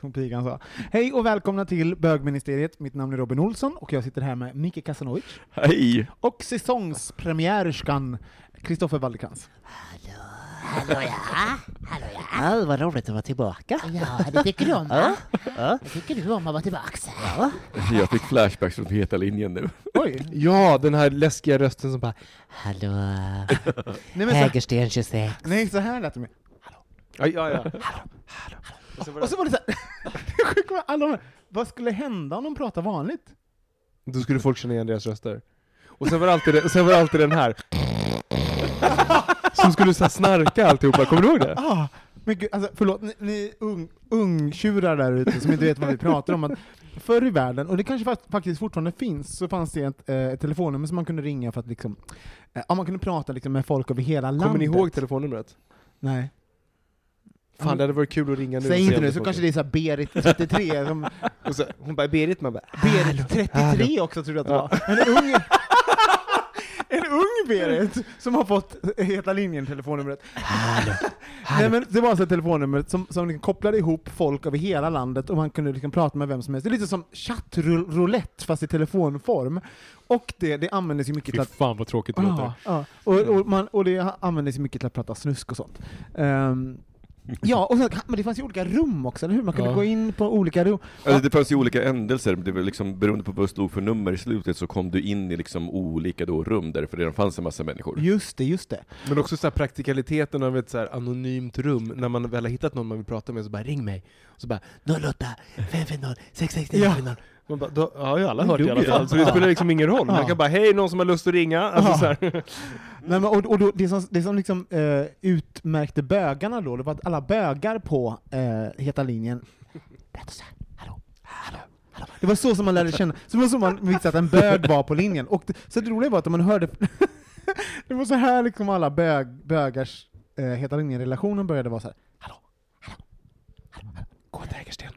Som pigan sa. Hej och välkomna till bögministeriet. Mitt namn är Robin Olsson och jag sitter här med Micke Kasanovic Hej! och säsongspremiärskan Kristoffer Wallercrantz. Hallå ja, hallå ja. Ja, vad roligt att vara tillbaka. Ja, det tycker du om va? Ja. Det tycker du om att vara tillbaks? ja. Jag fick flashbacks från Heta linjen nu. Oj! Ja, den här läskiga rösten som bara... Hallå, Nej, men så, Hägersten 26. nej, så här lät det med. Ja, ja, ja. Och så var det så här, det sjuka var alla de här, vad skulle hända om de pratar vanligt? Då skulle folk känna igen deras röster. Och sen var det alltid, det- sen var det alltid den här. Som skulle så här snarka alltihopa, kommer du ihåg det? Ah, men gud, alltså, förlåt, ni, ni ung, ungtjurar där ute som inte vet vad vi pratar om, att förr i världen, och det kanske fakt- faktiskt fortfarande finns, så fanns det ett, eh, ett telefonnummer som man kunde ringa för att liksom, eh, ja, man kunde prata liksom med folk över hela landet. Kommer ni ihåg telefonnumret? Nej. Fan, det hade varit kul att ringa nu. Säg inte nu, så kanske det är såhär Berit 33, som, Och så, hon bara, Berit, man bara... Berit 33 också tror jag att det var. En ung, en ung Berit som har fått Heta linjen-telefonnumret. Nej, men det var alltså ett telefonnummer som, som liksom kopplade ihop folk över hela landet och man kunde liksom prata med vem som helst. Det är lite som chattroulette fast i telefonform. Och det, det användes ju mycket Fy till att fan vad tråkigt det låter. Ja, ja. Och, och, man, och det användes ju mycket till att prata snusk och sånt. Ehm, ja, och så, men det fanns ju olika rum också, eller hur? Man kunde Ja. gå in på olika rum. Alltså, det fanns ju olika ändelser, det var liksom, beroende på vad det stod för nummer i slutet så kom du in i liksom olika då rum där för det redan fanns en massa människor. Just det, just det. Men också så här praktikaliteten av ett så här anonymt rum, när man väl har hittat någon man vill prata med så bara ring mig. Så bara 08 550 669 Ja. Man bara, då har ju alla hört i alla fall, så det spelar liksom ingen roll. Man kan bara, hej, någon som har lust att ringa? Alltså, Ja. så här. Nej, men, och, och då, det som, det som liksom, eh, utmärkte bögarna då, det var att alla bögar på eh, Heta linjen pratade så här, hallå, hallå, hallå. Det var så som man lärde känna, så det var så man visste att en bög var på linjen. Och det, så det roliga var att man hörde, det var så här liksom alla bög, bögars eh, Heta linjen-relationen började vara så här, hallå, hallå, hallå, hallå, gå till Hägersten,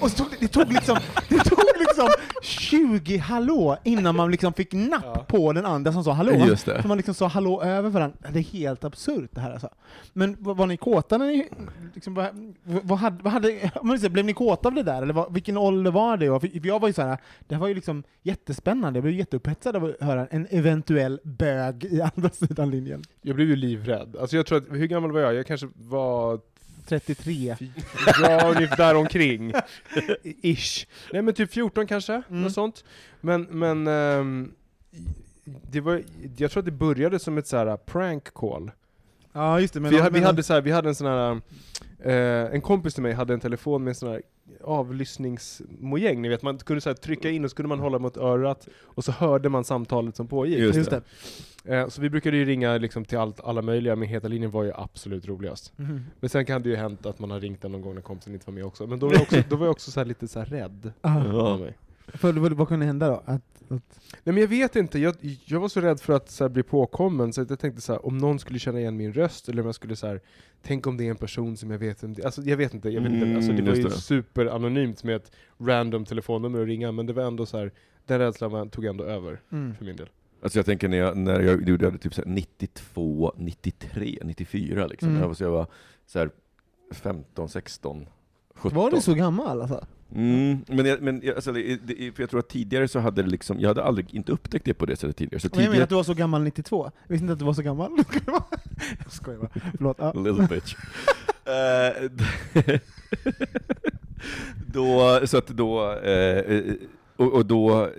Och så tog det, det tog liksom, det tog liksom 20 hallå innan man liksom fick napp Ja. på den andra som sa hallå. Just det. Så man liksom sa hallå över varandra. Det är helt absurt det här alltså. Men var, var ni kåta när ni, liksom, vad, vad hade, vad hade, blev ni kåta av det där? Eller vad, vilken ålder var det? För jag var ju så här, det här var ju liksom jättespännande, jag blev jätteupphetsad av att höra en eventuell bög i andra sidan linjen. Jag blev ju livrädd. Alltså jag tror att, hur gammal var jag? Jag kanske var 33. Ja, ungefär där omkring. Ish. Nej men typ 14 kanske, Mm. något sånt. Men, men ehm, det var, jag tror att det började som ett så här prank call. Ja just det, men vi, vi, hade så här, vi hade en sån här, eh, en kompis till mig hade en telefon med en sån här avlyssningsmojäng, ni vet, man kunde så här trycka in och så kunde man hålla mot örat, och så hörde man samtalet som pågick. Just just det. Eh, så vi brukade ju ringa liksom till allt, alla möjliga, men Heta linjen var ju absolut roligast. Mhm. Men sen kan det ju hänt att man har ringt den någon gång när kompisen inte var med också, men då var jag också, då var jag också så här lite så här rädd. Aha. För, vad, vad kunde hända då? Att, att, Nej men jag vet inte, jag, jag var så rädd för att så här, bli påkommen, så att jag tänkte så här, om någon skulle känna igen min röst, eller om jag skulle så här, tänk om det är en person som jag vet vem det Alltså jag vet inte, jag vet inte. Mm, Alltså, det var just ju det. superanonymt med ett random telefonnummer att ringa, men det var ändå så här, den rädslan var, tog ändå över Mm. för min del. Alltså jag tänker när jag, när jag gjorde det typ så här 92, 93, 94 liksom. Mm. Jag var, så jag var så här 15, 16, 17. Var du så gammal alltså? Mm, men jag, men jag, alltså, det, för jag tror att tidigare så hade det liksom, jag hade aldrig inte upptäckt det på det sättet tidigare. Så Och jag menar tidigare, att du var så gammal 92. Jag visste inte att du var så gammal. jag skojar bara. Förlåt. Ja. Little bitch. Eh, då, så att då, eh, och, och då,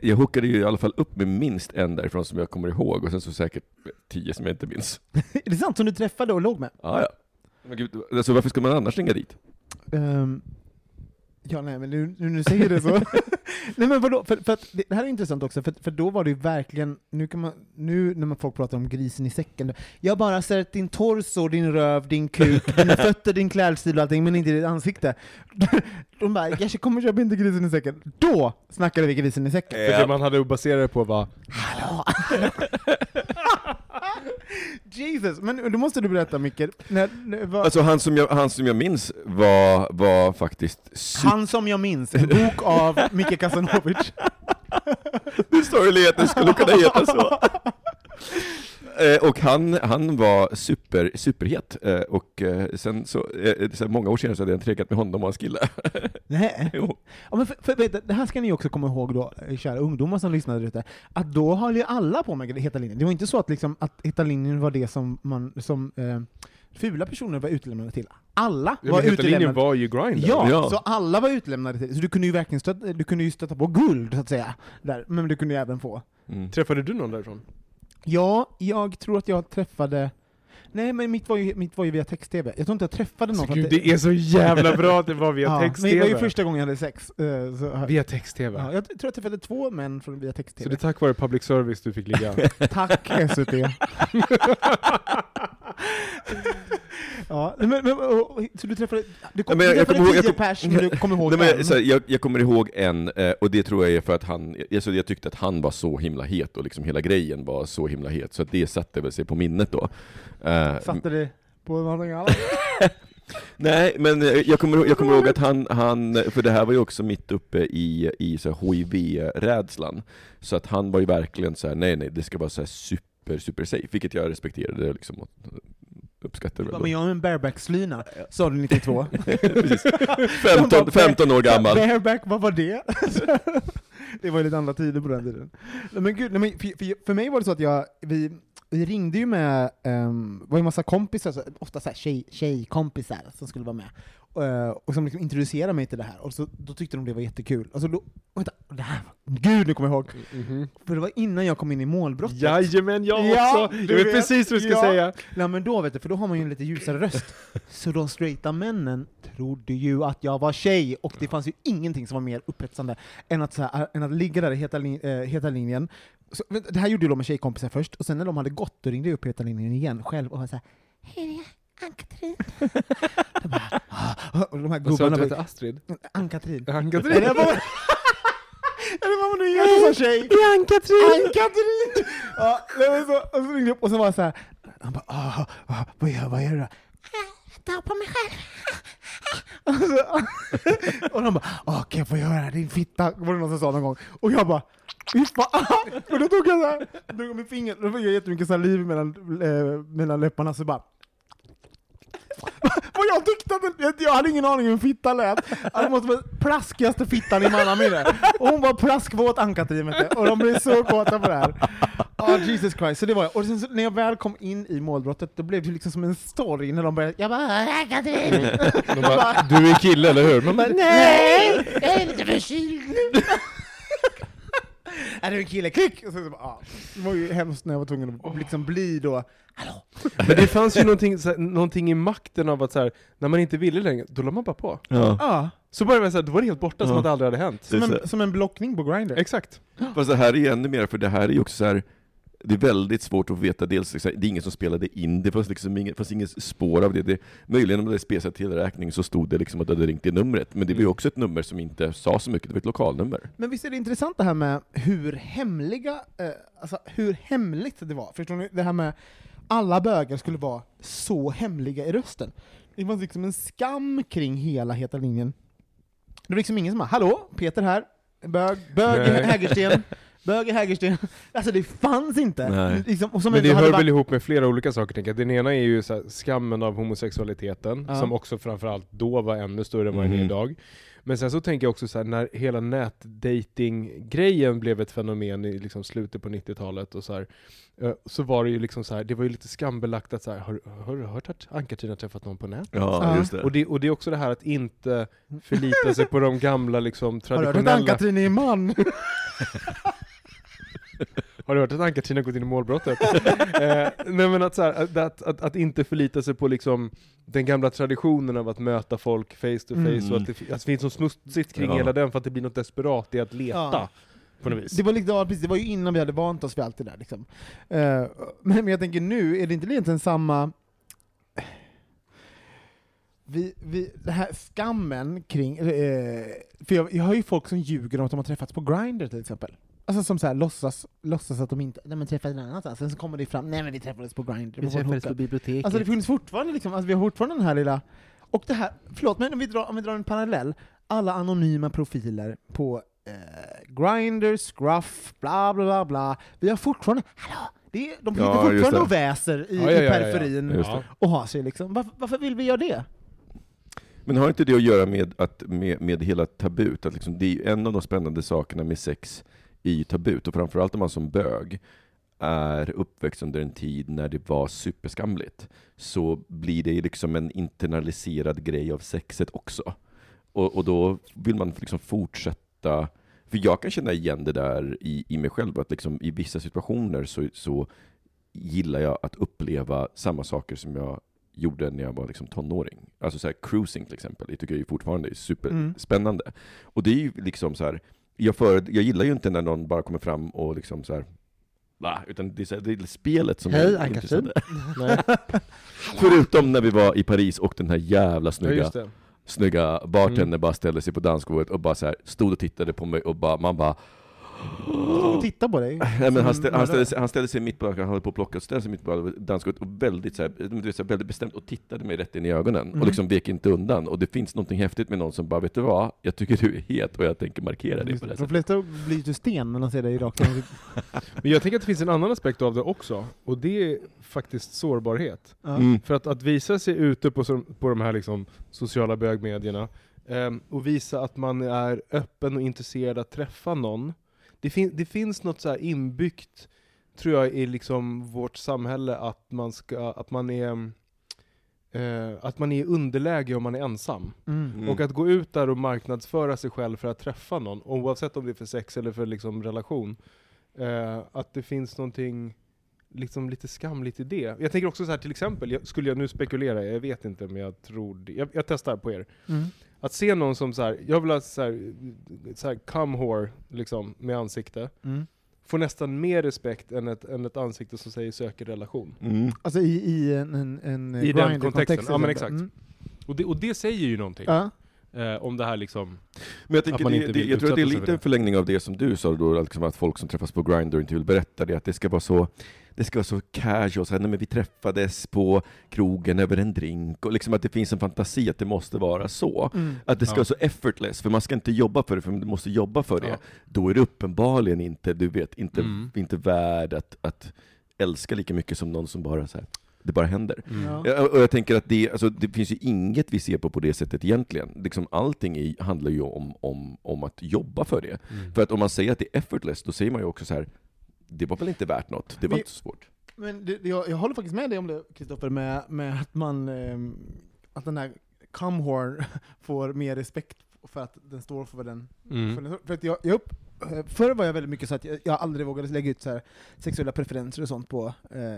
jag hookade ju i alla fall upp med minst en därifrån som jag kommer ihåg, och sen så säkert tio som jag inte minns. Är det sant? Som du träffade och låg med? Ah, ja. Men gud, alltså varför ska man annars ringa dit? Ehm, ja, nej, men nu, nu, nu säger det så. nej, men vadå? För, för att det, här är intressant också, för, för då var det ju verkligen, nu, kan man, nu när man folk pratar om grisen i säcken, jag har bara sett din torso, din röv, din kuk, dina fötter, din klädstil och allting, men inte ditt ansikte. De bara, jag kommer köpa inte grisen i säcken. Då snackade vi grisen i säcken. För det man hade att basera det på var Jesus, men då måste du berätta Micke, när, vad, Alltså han som jag, han som jag minns var, var faktiskt. Han som jag minns, en bok av Micke Kasanovic. Sorgligheten skulle kunna heta så. Eh, och han, han var super, superhet, eh, och eh, sen så, sen många år senare så hade jag tregat med honom och hans kille. Nej. Jo. Ja, men för, för, det här ska ni också komma ihåg då, kära ungdomar som lyssnade ute, att då höll ju alla på med Heta linjen. Det var inte så att, liksom, att Heta linjen var det som, man, som eh, fula personer var utlämnade till. Alla Ja, var utlämnade. var ju grind. Ja, Ja. så alla var utlämnade till. Så du kunde ju verkligen stöta, du kunde ju stöta på guld, så att säga. Där. Men du kunde ju även få. Mm. Träffade du någon därifrån? Ja, jag tror att jag träffade Nej men mitt var ju, mitt var ju via text-tv. Jag tror inte jag träffade någon. Så Gud, det är så jävla bra att det var via ja, men det text-tv. var ju första gången jag hade sex. eh, Så, Via text-tv. ja, jag tror jag träffade två män från via Så text-tv. det är tack vare public service du fick ligga? Tack SVT. ja, men, men, så du träffade, du kom, men du jag- träffade tio jag kom- pers, men du kommer ihåg Nej, men, en. så här, jag, jag kommer ihåg en, eh, och det tror jag är för att han, alltså, jag tyckte att han var så himla het, och liksom hela grejen var så himla het, så att det satte väl sig på minnet då. Eh, Satte det på någonting annat? Nej, men eh, jag kommer, jag kommer ihåg att han, han, för det här var ju också mitt uppe i, i HIV-rädslan, så att han var ju verkligen så här: nej nej, det ska vara så här super, super safe, vilket jag respekterade liksom, och uppskattade Ja, väl men jag har en bareback-slyna, sa du 92. Precis. 15, 15 år gammal. Bareback, vad var det? det var ju lite andra tider på den tiden. Men gud, nej, men för, för, för mig var det så att jag, vi, vi ringde ju med, um, var ju massa kompisar, så, ofta så här tjej, tjejkompisar som skulle vara med, Eh, och som liksom introducerade mig till det här, och så, då tyckte de det var jättekul. Alltså då, vänta, det här, gud nu kommer jag ihåg! Mhm. För det var innan jag kom in i målbrottet. Jajamän, jag Ja, också! du Jag vet vet. precis vad du ska Ja. säga. Ja men då vet du, för då har man ju en lite ljusare röst. Så de straighta männen trodde ju att jag var tjej, och det fanns ju ingenting som var mer upphetsande än att, så här, än att ligga där i heta, lin, eh, heta linjen. Så, vänta, det här gjorde de med tjejkompisar först, och sen när de hade gått, då ringde jag upp heta linjen igen själv och var såhär Hej, Ann-Katrin. de bara, "Ah", och de här Vad sa gubbarna du att du bara, Astrid? Ann-Katrin. Ann-Katrin? Eller vad eller vad man nu heter som tjej. Ann-Katrin. Ann-Katrin! Ja, nej, men så, och så ringde jag upp och så var jag såhär, han bara ah, ah, vad gör, vad gör du då? Jag tar på mig själv. Och, de bara Åh, kan jag få göra din fitta? var det någon som sa någon gång. Och jag bara Fy! Och då tog jag såhär, drog med fingret, då fick jag jättemycket saliv mellan, eh, mellan läpparna, så bara och jag tyckte att den, jag hade ingen aning hur en fitta lät. Det måste vara plaskigaste fittan i mannaminne. Och hon var plaskvåt Ann-Katrin och de blev så kåta på det här. Ja, Jesus Christ. Så det var jag. Och sen så, när jag väl kom in i målbrottet, då blev det liksom som en story när de började, jag bara Ann-Katrin. De bara, du är kille, eller hur? Man bara, Nej, jag är lite förkyld. är du en kille? Klick! Och så, så bara, ja. Det var ju hemskt när jag var tvungen att liksom bli då, Men det fanns ju någonting, så här, någonting i makten av att så här, när man inte ville längre, då la man bara på. Ja. ja, Så bara, det så här, då var det helt borta, som att det aldrig hade hänt. som, en, som en blockning på Grindr. Exakt. Fast det här är ju ännu mer, för det här är ju också så här. Det är väldigt svårt att veta, dels liksom, det är ingen som spelade in, det fanns liksom ingen, fanns ingen spår av det. det möjligen om det hade spesat teleräkning så stod det liksom att du hade ringt det numret, men det var ju också ett nummer som inte sa så mycket, det var ett lokalnummer. Men visst är det intressant det här med hur hemliga, eh, alltså hur hemligt det var? Förstår ni? Det här med alla bögar skulle vara så hemliga i rösten. Det var liksom en skam kring hela Heta linjen. Det var liksom ingen som bara ”Hallå, Peter här, Bög, bög i. Hägersten, bög i Hägersten. Alltså det fanns inte. Nej. Liksom, och som Men det hör väl varit- ihop med flera olika saker tänker jag. Den ena är ju så här, skammen av homosexualiteten, Ja. som också framförallt då var ännu större än vad den är Mhm. idag. Men sen så tänker jag också så här, när hela nätdating-grejen blev ett fenomen i liksom slutet på 90-talet och så här, eh, så var det ju liksom så här, det var ju lite skambelagt att så här, har, har du hört att Ann-Katrin har träffat någon på nätet? Ja, Ja. just det. Och det, och det är också det här att inte förlita sig på de gamla liksom, Har du hört att traditionella... Ann-Katrin är man? Har du hört att Ann-Katrin har gått in i målbrottet? eh, nej men att, så här, att, att, att, att inte förlita sig på liksom den gamla traditionen av att möta folk face to face, Mm. och att det, att det finns något smutsigt kring Ja. hela den för att det blir något desperat i att leta. Ja. På något vis. Det var, liksom, precis, det var ju innan vi hade vant oss vid allt det där. Liksom. Eh, men, men jag tänker nu, är det inte egentligen samma... Vi, vi, det här skammen kring... Eh, för jag, jag har ju folk som ljuger om att de har träffats på Grindr till exempel. Alltså som så här, låtsas, låtsas att de inte nej, men träffades någon annanstans, sen så kommer det fram, nej men vi träffades på Grindr. Vi träffades på hookup." biblioteket. Alltså det finns fortfarande liksom, alltså vi har fortfarande den här lilla... Och det här, förlåt, men om vi drar, om vi drar en parallell, alla anonyma profiler på eh, Grindr, Scruff, bla bla bla bla. Vi har fortfarande, hallå, det är, de sitter Ja, fortfarande och väser i, Ja, ja, ja, i ja, ja. periferin och har sig liksom. Varför, varför vill vi göra det? Men har inte det att göra med, att, med, med hela tabut? Att liksom, det är ju en av de spännande sakerna med sex i tabut, och framförallt om man som bög är uppväxt under en tid när det var superskamligt, så blir det liksom en internaliserad grej av sexet också. Och, och då vill man liksom fortsätta, för jag kan känna igen det där i, i mig själv, att liksom i vissa situationer så, så gillar jag att uppleva samma saker som jag gjorde när jag var liksom tonåring. Alltså så här, cruising till exempel, det tycker jag ju fortfarande är superspännande. Och det är ju liksom så här, jag, för, jag gillar ju inte när någon bara kommer fram och liksom så här, va, utan det är, så här, det är spelet som Hej, är intressant. Förutom när vi var i Paris och den här jävla ja, snygga, det. snygga bartender Mm. bara ställde sig på dansgolvet och bara så här, stod och tittade på mig och bara, man bara Och titta på dig. Nej, men han, ställ, han, ställde sig, han ställde sig mitt på, han höll på att plocka, ställde sig mitt på dansgolvet och väldigt, så här, vet, så här, väldigt bestämt och tittade mig rätt in i ögonen Mm. och liksom vek inte undan. Och det finns något häftigt med någon som bara, vet du vad? Jag tycker du är het och jag tänker markera det på det. det De sättet. flesta blir ju sten när de ser dig rakt. Men jag tänker att det finns en annan aspekt av det också, och det är faktiskt sårbarhet. Mm. För att, att visa sig ute på, på de här liksom sociala bögmedierna, ehm, och visa att man är öppen och intresserad att träffa någon. Det, fin det finns något så här inbyggt, tror jag, i liksom vårt samhälle att man, ska, att man är eh, att man är i underläge om man är ensam. Mm. Mm. Och att gå ut där och marknadsföra sig själv för att träffa någon, oavsett om det är för sex eller för liksom relation, eh, att det finns någonting liksom lite skamligt i det. Jag tänker också så här till exempel, jag, skulle jag nu spekulera, jag vet inte men jag tror det. Jag, jag testar på er. Mm. Att se någon som så här, jag vill ha så här, så här come whore, liksom, med ansikte, Mm. får nästan mer respekt än ett, än ett ansikte som säger söker relation. Mm. Alltså i, i en, en, en I den kontexten. Ja, men exakt. Och det, och det säger ju någonting. Ja. Eh, om det här liksom, Men jag, tänker Att man det, inte det, vill jag tror att det är en det. förlängning av det som du sa då, liksom att folk som träffas på Grindr inte vill berätta det, att det ska vara så det ska vara så casual, så här, men vi träffades på krogen över en drink, och liksom att det finns en fantasi att det måste vara så. Mm. Att det ska Ja. vara så effortless, för man ska inte jobba för det, för du måste jobba för det. Ja. Då är det uppenbarligen inte, du vet, inte, Mm. inte värd att, att älska lika mycket som någon som bara så här, det bara händer. Ja. Ja, Och jag tänker att det, alltså, det finns ju inget vi ser på på det sättet egentligen. Liksom, allting i, handlar ju om, om, om att jobba för det. Mm. För att om man säger att det är effortless, då säger man ju också så här. Det var väl inte värt något, det var Vi- inte så svårt. Men det, jag, jag håller faktiskt med dig om det, Kristoffer, med, med att man, ehm, att den här cumhorn får mer respekt för att den står för vad den... För, Mm. den, för att jag, jag upp, eh, förr var jag väldigt mycket så att jag, jag aldrig vågade lägga ut så här sexuella preferenser och sånt på... Eh,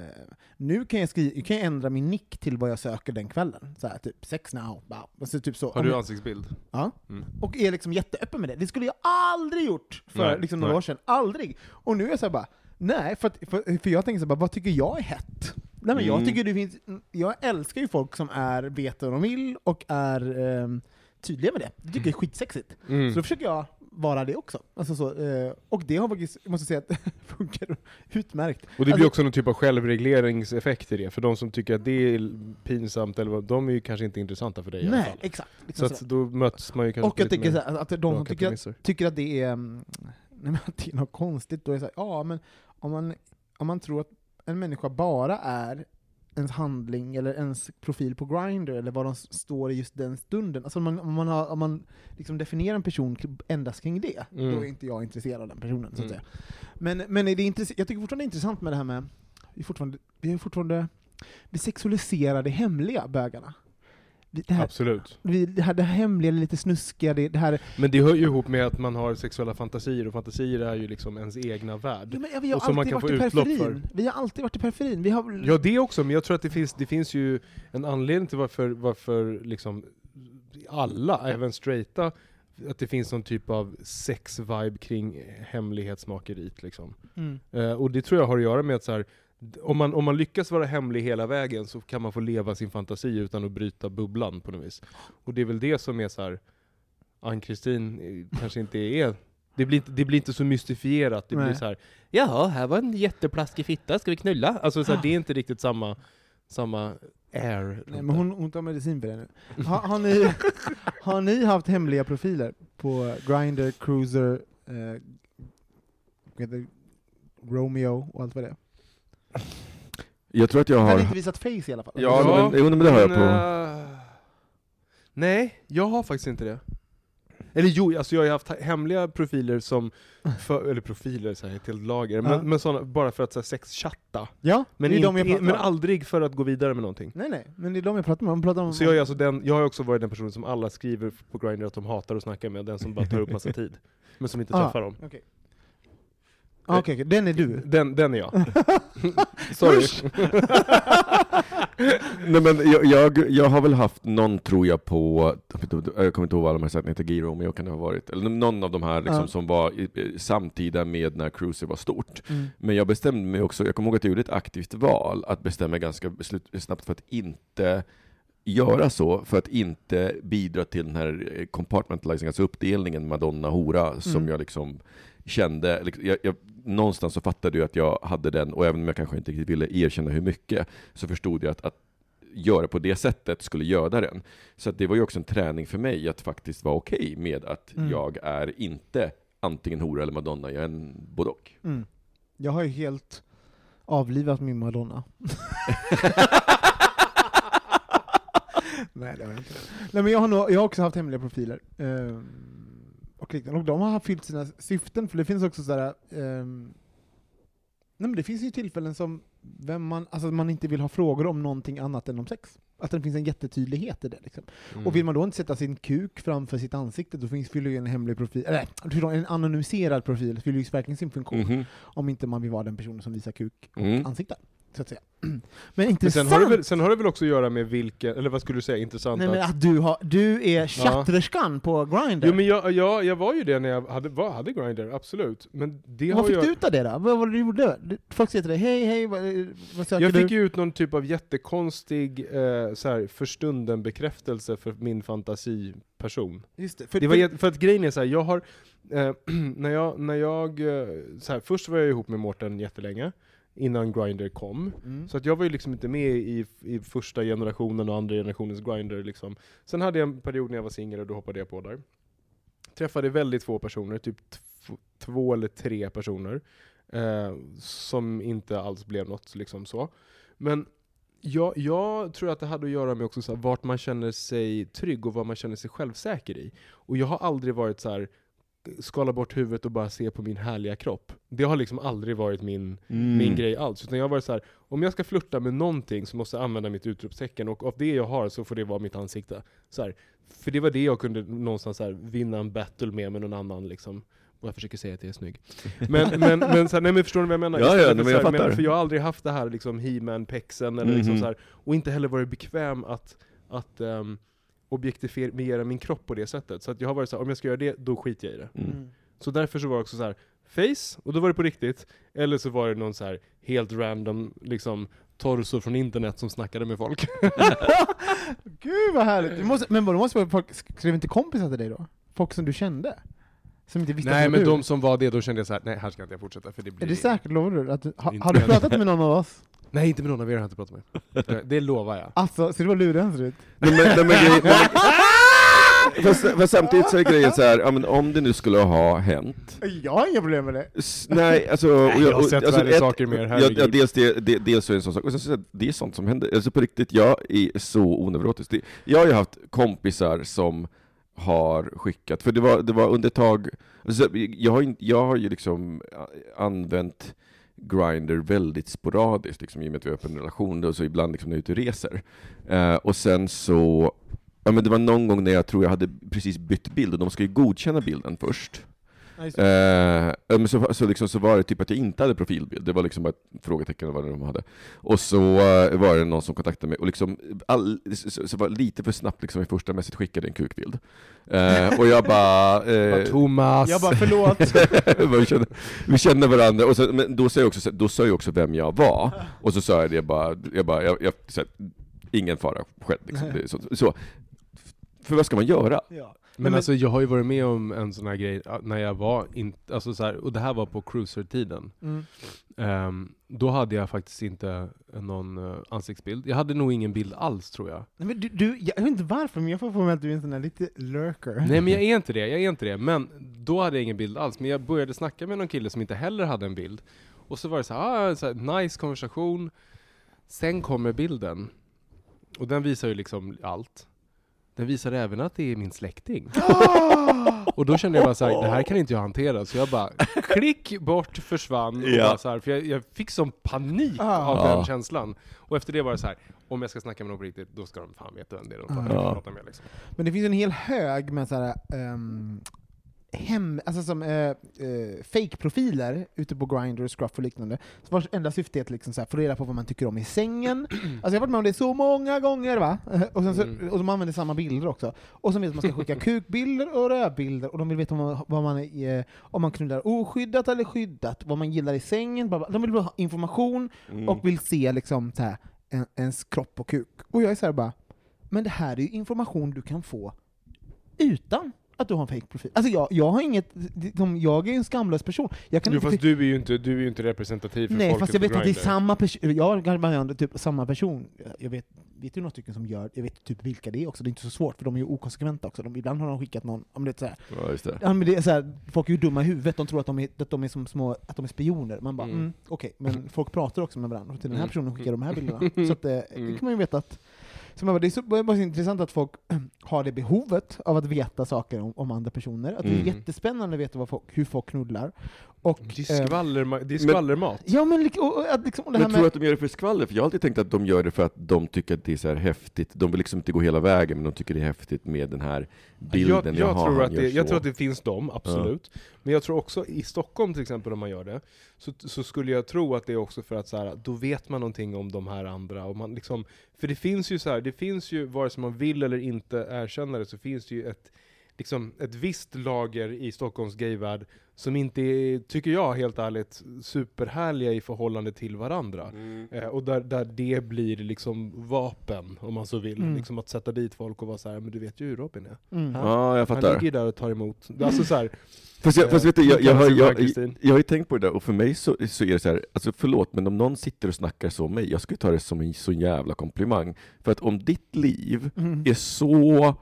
nu kan jag, skri, kan jag ändra min nick till vad jag söker den kvällen. Så här, typ sex now, bara. Alltså, typ så. Har du ansiktsbild? Ja. Mm. Och är liksom jätteöppen med det. Det skulle jag aldrig gjort för Nej, liksom några nej. år sedan. Aldrig! Och nu är jag så här bara, nej, för, att, för, för jag tänker så bara, vad tycker jag är hett? Nej men jag Mm. tycker det finns, jag älskar ju folk som är, vet vad de vill och är, ehm, tydliga med det. Jag tycker det är skitsexigt. Mm. Så då försöker jag vara det också. Alltså så, eh, och det har faktiskt, jag måste säga att det funkar utmärkt. Och det blir Alltså- också någon typ av självregleringseffekt i det, för de som tycker att det är pinsamt, eller vad, de är ju kanske inte intressanta för dig i alla Nej, fall. exakt. Så Liksom att sådär. då möts man ju kanske och jag tycker så här, att de som tycker att, tycker att det är, mm, nej, men att det är något konstigt, då är det så här, ja men om man, om man tror att en människa bara är ens handling eller ens profil på Grindr eller vad de står i just den stunden. Alltså om man, om man, har, om man liksom definierar en person endast kring det, Mm. då är inte jag intresserad av den personen. Så att Mm. säga. Men, men är det intress- jag tycker fortfarande det är intressant med det här med, vi är fortfarande, vi är fortfarande, vi sexualiserar det hemliga, bögarna. Det här, Absolut. vi, det, här, det här hemliga, lite snuskiga, det, det här Men det hör ju ihop med att man har sexuella fantasier, och fantasier är ju liksom ens egna värld. Ja, men, vi har Och som man alltid kan få utlopp periferin. Vi har alltid varit i periferin. Vi har... Ja, det också, men jag tror att det finns, det finns ju en anledning till varför, varför liksom alla, även straighta, att det finns någon typ av sex-vibe kring hemlighetsmakeriet. Liksom. Mm. Eh, och det tror jag har att göra med att så här, om, man, om man lyckas vara hemlig hela vägen så kan man få leva sin fantasi utan att bryta bubblan på något vis. Och det är väl det som är så här. Ann-Kristin eh, kanske inte är det blir, inte, det blir inte så mystifierat, det blir Nej. så här. Jaha, här var en jätteplaskig fitta, ska vi knulla? Alltså så här, det är inte riktigt samma, samma air. Nej, men hon, hon tar medicin för det nu. Har, har, ni, har ni haft hemliga profiler på Grindr, Cruiser, eh? Romeo och allt vad det är? Jag tror att jag Jag har har... inte visat face i alla fall. Ja, men- jo, men det har jag på. eh, nej, jag har faktiskt inte det. Eller jo, alltså jag har ju haft hemliga profiler som, för, eller profiler, så här, ett helt lager, men, Ja. men såna, bara för att så här, sexchatta. Ja, Men, pratar men aldrig för att gå vidare med någonting. Nej, nej, men det är de jag pratar om. Jag pratar om Så jag, är alltså den, jag har också varit den personen som alla skriver på Grindr att de hatar att snacka med, den som bara tar upp massa tid. Men som inte Ah, träffar dem. Okej, okej, okej, den är du. Den, den är jag. Sorry. Nej men jag, jag, jag har väl haft någon, tror jag, på, jag kommer inte ihåg vad alla de här sätten heter, Giro, men jag kan det ha varit, eller någon av de här liksom, Ja. som var i- samtida med när Cruiser var stort. Mm. Men jag bestämde mig också, jag kommer ihåg att jag gjorde ett aktivt val, att bestämma ganska beslut, snabbt för att inte göra så, för att inte bidra till den här eh, compartmentalizing, alltså uppdelningen Madonna-hora, som Mm. jag liksom kände, liksom, jag, jag, någonstans så fattade jag att jag hade den, och även om jag kanske inte riktigt ville erkänna hur mycket, så förstod jag att, att göra på det sättet skulle göda den. Så det var ju också en träning för mig att faktiskt vara okej med att Mm. jag är inte antingen hora eller Madonna, jag är en både och. Mm. Jag har ju helt avlivat min Madonna. Nej, det har jag inte. Nej, men jag har, nog, jag har också haft hemliga profiler. ehm, och, liknande. och de har fyllt sina syften, för det finns också sådär... ehm, nej, men det finns ju tillfällen som vem man, alltså man inte vill ha frågor om någonting annat än om sex. Att det finns en jättetydlighet i det. Liksom. Mm. Och vill man då inte sätta sin kuk framför sitt ansikte, då finns fyller ju en hemlig profil, eller en anonymiserad profil fyller ju verkligen sin funktion. Mhm. Om inte man vill vara den personen som visar kuk och Mm. ansikte. Så att säga. Men Men intressant! sen har, det väl, sen har det väl också att göra med vilken, eller vad skulle du säga, intressant Nej, men att... du, har, du är chatterskan på Grindr. Jo men jag, jag, jag var ju det när jag hade, var, hade Grindr, absolut. Men det vad har fick jag... du ut av det då? Vad var det du gjorde? Du- Folk säger till dig, hej hej, vad, vad söker Jag du? fick ju ut någon typ av jättekonstig, eh, så här, för stunden bekräftelse för min fantasiperson. Just det, för, Det var, för att grejen är så här, jag har, eh, när jag, när jag eh, så här, först var jag ihop med Mårten jättelänge, innan Grindr kom. mm. Så att jag var ju liksom inte med i, i första generationen och andra generationens Grindr liksom. Sen hade jag en period när jag var singel och då hoppade jag på där. Träffade väldigt få personer, typ tv- två eller tre personer. Eh, som inte alls blev något liksom så. Men jag, jag tror att det hade att göra med också så här, vart man känner sig trygg och vad man känner sig självsäker i. Och jag har aldrig varit så här skala bort huvudet och bara se på min härliga kropp. Det har liksom aldrig varit min, Mm. min grej alls. Utan jag har varit så här, om jag ska flirta med någonting så måste jag använda mitt utropstecken och av det jag har så får det vara mitt ansikte. Så här, för det var det jag kunde någonstans här, vinna en battle med med någon annan liksom. Och jag försöker säga att jag är snygg. Men, men, men, så här, nej, men förstår ni vad jag menar? Ja, ja, men jag fattar. för jag har aldrig haft det här liksom He-Man-pexen, eller liksom Mhm. så här, och inte heller varit bekväm att, att um, objektifiera min kropp på det sättet. Så att jag har varit så här, om jag ska göra det, då skiter jag i det. Mm. Mm. Så därför så var det också så här, face, och då var det på riktigt. Eller så var det någon så här helt random, liksom, torso från internet som snackade med folk. Gud vad härligt! Du måste, men vadå, måste vara folk, skrev inte kompisar till dig då? Folk som du kände? Som inte visste nej men de som var det, då kände jag så här: nej här ska inte jag fortsätta för det blir... Är det säkert, lovar du? Att ha, har du pratat med någon av oss? Nej inte med någon av er har jag inte pratat med. Det- Det lovar jag. Alltså, ser du vad lurig han ser ut? Nej, men, nej, men, grej, nej, men, fast, fast samtidigt så är grejen så här, ja, men om det nu skulle ha hänt, Jag har inga problem med det. S- Nej, alltså... Nej, jag har sett värre saker mer, ja, herregud. ja, dels, det, det, dels är det en sån sak, och sen så, det- är sånt som händer. Alltså på riktigt, jag är så oneurotisk. Jag har ju haft kompisar som har skickat, för det var, det var under ett tag, alltså, jag, har, jag har ju liksom eh, använt Grindr väldigt sporadiskt, liksom, i och med att vi har öppen relation, och så ibland liksom när jag är ute och reser. Eh, och sen så, ja men det var någon gång när jag tror jag hade precis bytt bild, och de ska ju godkänna bilden först. Eh, men så, så, liksom, så var det typ att jag inte hade profilbild, det var liksom bara ett frågetecken vad de hade. Och så eh, var det någon som kontaktade mig, och liksom, all, så, så var det lite för snabbt liksom, i första mässigt skickade en kukbild. Eh, och jag bara... Eh, Thomas! Jag bara, förlåt. vi, känner, vi känner varandra, och så, men då sa, jag också, så- då sa jag också vem jag var, och så sa jag det bara, jag bara, jag, jag, så här, ingen fara själv. Liksom. Så, så, för vad ska man göra? ja. Men, alltså jag har ju varit med om en sån här grej när jag var inte, alltså så här, och det här var på cruiser-tiden. Mm. Ehm, då hade jag faktiskt inte någon uh, ansiktsbild. Jag hade nog ingen bild alls tror jag. Nej, men du, du, jag vet inte varför, men jag får för mig att du är en sån där lite lurker. Nej men jag är inte det, jag är inte det. Men då hade jag ingen bild alls. Men jag började snacka med någon kille som inte heller hade en bild. Och så var det så här, ah, så här nice konversation. Sen kommer bilden. Och den visar ju liksom allt. Den visar även att det är min släkting. Och då kände jag bara så här, det här kan inte jag hantera. Så jag bara, klick bort, försvann. Och Ja. bara så här, för jag, jag fick sån panik Ah. av den känslan. Och efter det var det så här, om jag ska snacka med någon på riktigt, då ska de fan veta vem det är de tar Ja. och pratar med. Liksom. Men det finns en hel hög med såhär, um, hem, alltså som uh, uh, fake-profiler ute på Grindr och Scruff och liknande, så vars enda syfte är att liksom så här, få reda på vad man tycker om i sängen. Alltså jag har varit med om det så många gånger va? Eh, Och, sen så, Mm. och de använder samma bilder också. Och så vill man ska skicka kukbilder och rövbilder, och de vill veta om man, vad man är, eh, om man knullar oskyddat eller skyddat, vad man gillar i sängen, bla bla. de vill bara ha information Mm. och vill se liksom så här, en, ens kropp och kuk. Och jag är så här bara, men det här är ju information du kan få utan att du har en fake profil. Alltså jag, jag har inget, liksom, jag är en skamlös person. Jag kan inte fast du är ju inte, du är ju inte representativ för Nej, folket fast jag vet att det är samma person, jag är typ samma person. Jag vet, vet ju några stycken som gör, jag vet typ vilka det är också, det är inte så svårt för de är ju okonsekventa också. De, ibland har de skickat någon, om det är så här, Ja, just det. Ja, men det är så här, folk är ju dumma i huvudet, de tror att de är, att de är som små, att de är spioner. Man bara, Mm. mm. okej, men folk pratar också med varandra, och till den här Mm. personen skickar de här bilderna. Så att, eh, det Mm. kan man ju veta att så man bara, det är så, bara så intressant att folk har det behovet av att veta saker om, om andra personer. Att det är Mm. jättespännande att veta folk, hur folk knullar. Och, Det är, eh, skvallerma- det är skvallermat. ja, men, och, och, att liksom, och det här Men tror du med... att de gör det för skvaller? För jag har alltid tänkt att de gör det för att de tycker att det är så här häftigt. De vill liksom inte gå hela vägen, men de tycker det är häftigt med den här bilden. jag, jag, Jaha, tror han att det, jag tror att det finns dem, absolut. Men jag tror också, i Stockholm till exempel, om man gör det, så, så skulle jag tro att det är också för att så här, då vet man någonting om de här andra. Och man liksom, för det finns ju så här, det finns ju, vare sig man vill eller inte erkänna det, så finns det ju ett, liksom, ett visst lager i Stockholms gayvärld som inte är, tycker jag helt ärligt, superhärliga i förhållande till varandra. Mm. Eh, och där, där det blir liksom vapen, om man så vill. Mm. Liksom att sätta dit folk och vara så här, men du vet ju hur Robin är. Mm. Ja. Ja, jag Han fattar. ligger ju där och tar emot. Alltså så här, Fast, jag, fast vet du, jag, jag, har, jag, Kristin. jag har ju tänkt på det där, och för mig så, så är det så här, alltså förlåt, men om någon sitter och snackar så om mig, jag skulle ta det som en så jävla komplimang. För att om ditt liv Mm. är så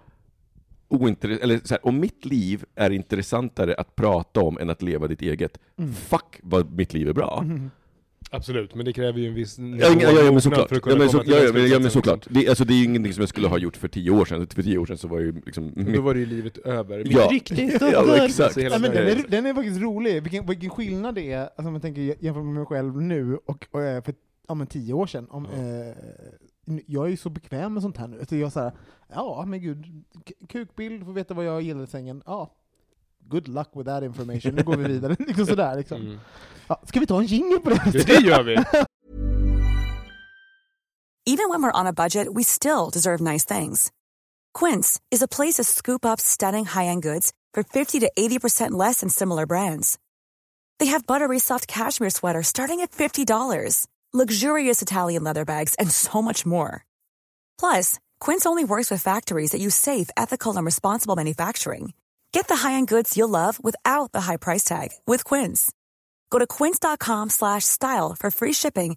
ointressant, eller så här, om mitt liv är intressantare att prata om än att leva ditt eget, Mm. fuck vad mitt liv är bra. Mm. absolut, men det kräver ju en viss nivå Ja, ja, ja, men såklart. för att kunna Ja, men, så, ja, ja, men, ja, men såklart. Det, alltså, det är ju ingenting som jag skulle ha gjort för tio år sedan. För tio år sedan så var ju liksom... Då var det ju livet över. Ja. riktigt Ja, men exakt. Så hela Ja, men den, är, den är faktiskt rolig, vilken, vilken skillnad det är alltså, om man tänker jämfört med mig själv nu och, och eh, för ja, men tio år sedan. Om, Ja. eh, jag är ju så bekväm med sånt här nu. Så jag så här, ja men gud, kukbild, får veta vad jag gillar i sängen. Ja, good luck with that information, nu går vi vidare. liksom sådär, liksom. Mm. ja, ska vi ta en jingle på det? Det, det gör vi! Even when we're on a budget, we still deserve nice things. Quince is a place to scoop up stunning high-end goods for 50 to 80% less than similar brands. They have buttery soft cashmere sweaters starting at $50, luxurious Italian leather bags, and so much more. Plus, Quince only works with factories that use safe, ethical, and responsible manufacturing. Get the high-end goods you'll love without the high price tag with Quince. Go to quince.com slash style for free shipping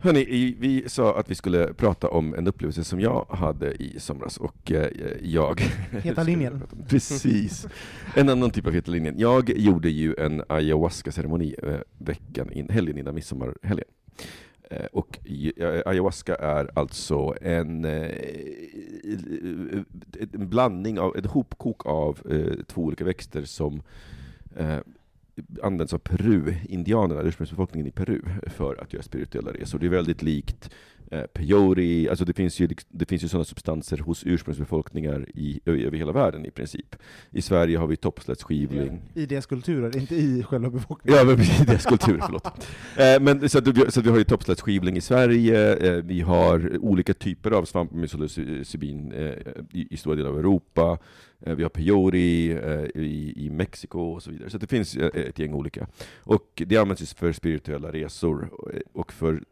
Hörni, vi sa att vi skulle prata om en upplevelse som jag hade i somras, och eh, jag... Heta linjen. Precis. En annan typ av heta linjen. Jag gjorde ju en ayahuasca-ceremoni eh, veckan in, helgen innan midsommarhelgen. Eh, och ayahuasca är alltså en, en blandning av, ett hopkok av två olika växter som används av Peru-indianerna, ursprungsbefolkningen i Peru, för att göra spirituella resor. Det är väldigt likt eh, peyote, alltså det finns ju, det finns ju sådana substanser hos ursprungsbefolkningar i, över hela världen i princip. I Sverige har vi toppslättsskivling, I deras kulturer, inte i själva befolkningen. Ja, men precis, deras kultur, förlåt. Eh, men, så, att, så att vi har ju toppslättsskivling i Sverige, eh, vi har olika typer av svamp psilocybin eh, i, i stora delar av Europa, vi har peyote i, i Mexiko och så vidare. Så det finns ett gäng olika. Och det används för spirituella resor. Och för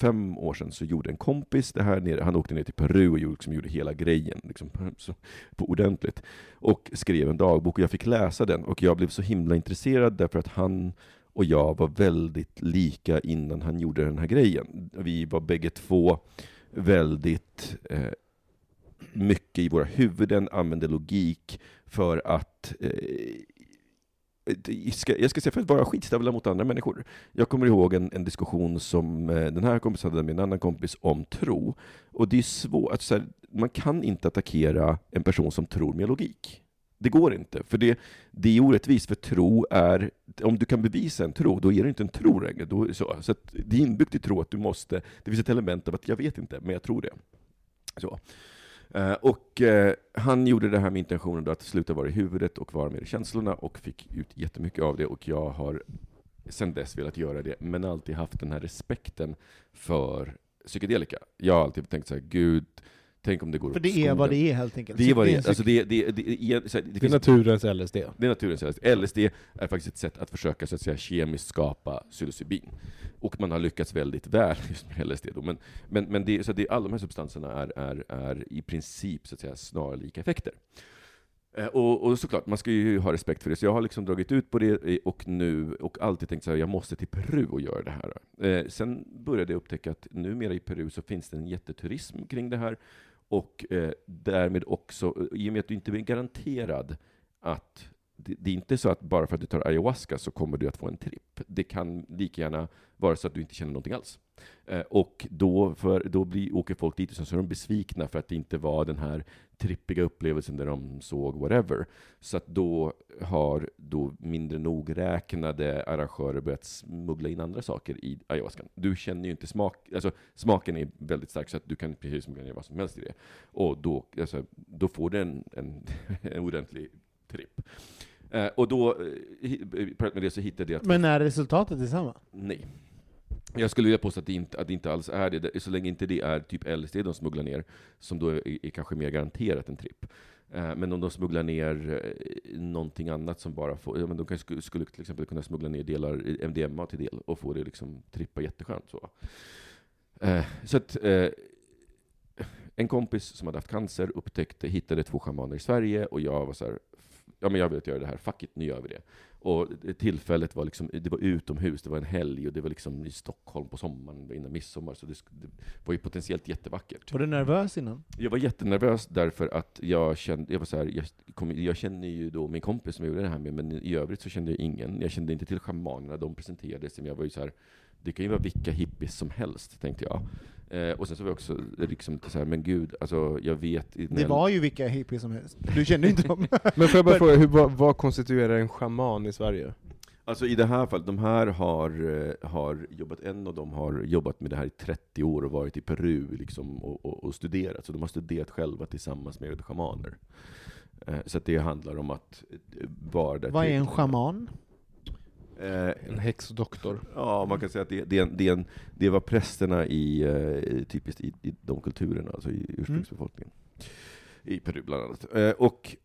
fem år sedan så gjorde en kompis det här nere, han åkte ner till Peru och gjorde, liksom, gjorde hela grejen liksom, så, på ordentligt. Och skrev en dagbok och jag fick läsa den och jag blev så himla intresserad därför att han och jag var väldigt lika innan han gjorde den här grejen. Vi var bägge två väldigt eh, mycket i våra huvuden, använde logik för att eh, Eh, jag ska, säga för att vara skitstövlar mot andra människor. Jag kommer ihåg en, en diskussion som eh, den här kompisen hade med en annan kompis om tro. Och det är svårt, att här, man kan inte attackera en person som tror med logik. Det går inte, för det, det är orättvist, för tro är, om du kan bevisa en tro, då är det inte en tro längre. Då, så så att det är inbyggt i tro att du måste, det finns ett element av att jag vet inte, men jag tror det. Så. Eh, och eh, han gjorde det här med intentionen då att sluta vara i huvudet och vara med i känslorna och fick ut jättemycket av det och jag har sedan dess velat göra det, men alltid haft den här respekten för psykedelika. Jag har alltid tänkt så här, gud, tänk om det går För det är skogen. vad det är helt enkelt. Det är vad det är. Alltså det, det, det, är- här, det, Det är finns naturens LSD. det är naturens LSD. LSD är faktiskt ett sätt att försöka så att säga, kemiskt skapa psilocybin. Och man har lyckats väldigt väl just med LSD. Då. Men, men, men det, så det, alla de här substanserna är, är, är i princip så att säga, snarlika effekter. Eh, Och, och såklart, man ska ju ha respekt för det. Så jag har liksom dragit ut på det och nu, och alltid tänkt så här, jag måste till Peru och göra det här. Eh, sen började jag upptäcka att numera i Peru så finns det en jätteturism kring det här. Och eh, därmed också, eh, i och med att du inte är garanterad att det, det är inte så att bara för att du tar ayahuasca så kommer du att få en tripp. Det kan lika gärna vara så att du inte känner någonting alls. Och då, för, då blir, åker folk dit och så är de besvikna för att det inte var den här trippiga upplevelsen där de såg whatever. Så att då har då mindre nogräknade arrangörer börjat smuggla in andra saker i ayahuascan. Du känner ju inte smak, alltså smaken är väldigt stark så att du kan precis smuggla ner vad som helst i det. Och då, alltså, då får du en, en, en ordentlig tripp. Eh, och då, parallellt med det så hittade jag Men är resultatet detsamma? Nej. Jag skulle vilja påstå att det inte, att det inte alls är det. Så länge inte det är typ LSD de smugglar ner, som då är, är kanske mer garanterat en tripp. Eh, men om de smugglar ner eh, någonting annat som bara får, ja, men de kanske skulle, till exempel kunna smuggla ner delar MDMA till del och få det liksom trippa jätteskönt. Så, eh, så att, en kompis som hade haft cancer upptäckte, hittade två schamaner i Sverige och jag var så här, ja men jag vill göra det här, fuck it, nu gör vi det. Och tillfället var liksom, det var utomhus, det var en helg och det var liksom i Stockholm på sommaren innan midsommar, så det, det var ju potentiellt jättevackert. Var du nervös innan? Jag var jättenervös därför att jag kände, jag var så här, jag, kom, jag känner ju då min kompis som jag gjorde det här med, men i övrigt så kände jag ingen. Jag kände inte till schamanerna, de presenterade sig, men jag var ju så här, det kan ju vara vilka hippies som helst, tänkte jag. Eh, och sen så var jag också liksom lite så här, men gud, alltså jag vet... Det jag- var ju vilka hippies som helst. Du kände inte dem. Men får jag bara fråga, hur, vad, vad konstituerar en shaman i Sverige? Alltså i det här fallet, de här har, eh, har jobbat, en av dem har jobbat med det här i 30 år och varit i Peru liksom, och, och, och studerat, så de har studerat själva tillsammans med schamaner. Eh, Så att det handlar om att eh, vara där Vad är en shaman? Eh, En häxdoktor. Ja, man kan säga att det, det, det, det var prästerna i, eh, typiskt i, i de kulturerna, alltså i ursprungsbefolkningen. I Peru bland annat. Eh, och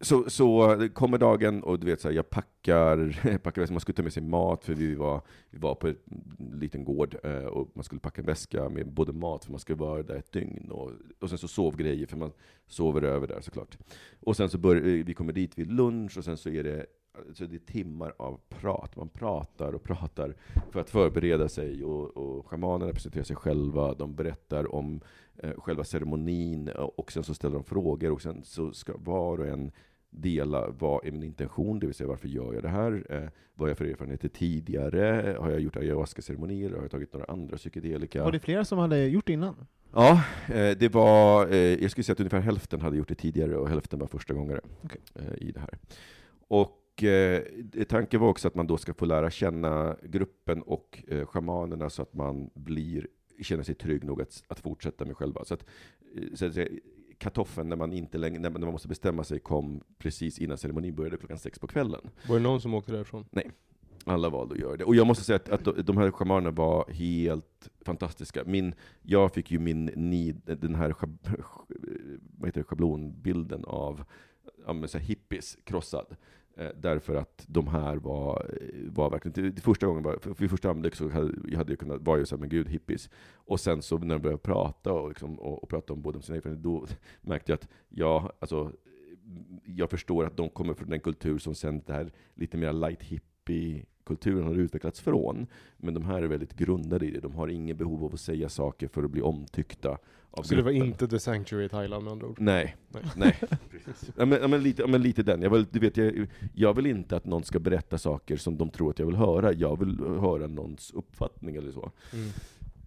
så, så kommer dagen och du vet så här, jag packar, packar väskan, man skulle ta med sig mat för vi var, vi var på en liten gård och man skulle packa en väska med både mat för man skulle vara där ett dygn och, och sen så sovgrejer för man sover över där såklart. Och sen så börjar vi kommer dit vid lunch och sen så är det så det är timmar av prat. Man pratar och pratar för att förbereda sig och, och shamanerna presenterar sig själva, de berättar om eh, själva ceremonin och sen så ställer de frågor och sen så ska var och en dela vad är min intention, det vill säga varför gör jag det här? Eh, vad har jag för erfarenheter tidigare? Har jag gjort ayahuasca-ceremonier? Har jag tagit några andra psykedelika? Var det flera som hade gjort det innan? Ja, eh, det var, eh, jag skulle säga att ungefär hälften hade gjort det tidigare och hälften var första gångare Okej. eh, i det här. Och eh, tanken var också att man då ska få lära känna gruppen och eh, shamanerna så att man blir, känner sig trygg nog att, att fortsätta med själva. Så att, eh, så att säga, katoffeln när man inte längre, när man, när man måste bestämma sig kom precis innan ceremonin började klockan sex på kvällen. Var det någon som åkte därifrån? Alla valde att göra det. Och jag måste säga att, att de- här schamanerna var helt fantastiska. Min, jag fick ju min nid, den här schab, vad heter det, schablonbilden av ja, hippies krossad. Eh, därför att de här var, var verkligen, det, första gången, var, för, för första anblick så hade jag hade jag kunnat, vara jag så men gud, hippies. Och sen så när de började prata och, liksom, och, och prata om både om sina erfarenheter, då märkte jag att ja, alltså, jag förstår att de kommer från den kultur som sen det här lite mer light hippie hippie-kulturen har utvecklats från. Men de här är väldigt grundade i det. De har ingen behov av att säga saker för att bli omtyckta av Så det var gruppen. inte The Sanctuary i Thailand med andra ord? Nej, Nej. nej. ja, men, ja, men, lite, ja, men lite den. Jag vill, du vet, jag, jag vill inte att någon ska berätta saker som de tror att jag vill höra. Jag vill höra någons uppfattning eller så. Mm.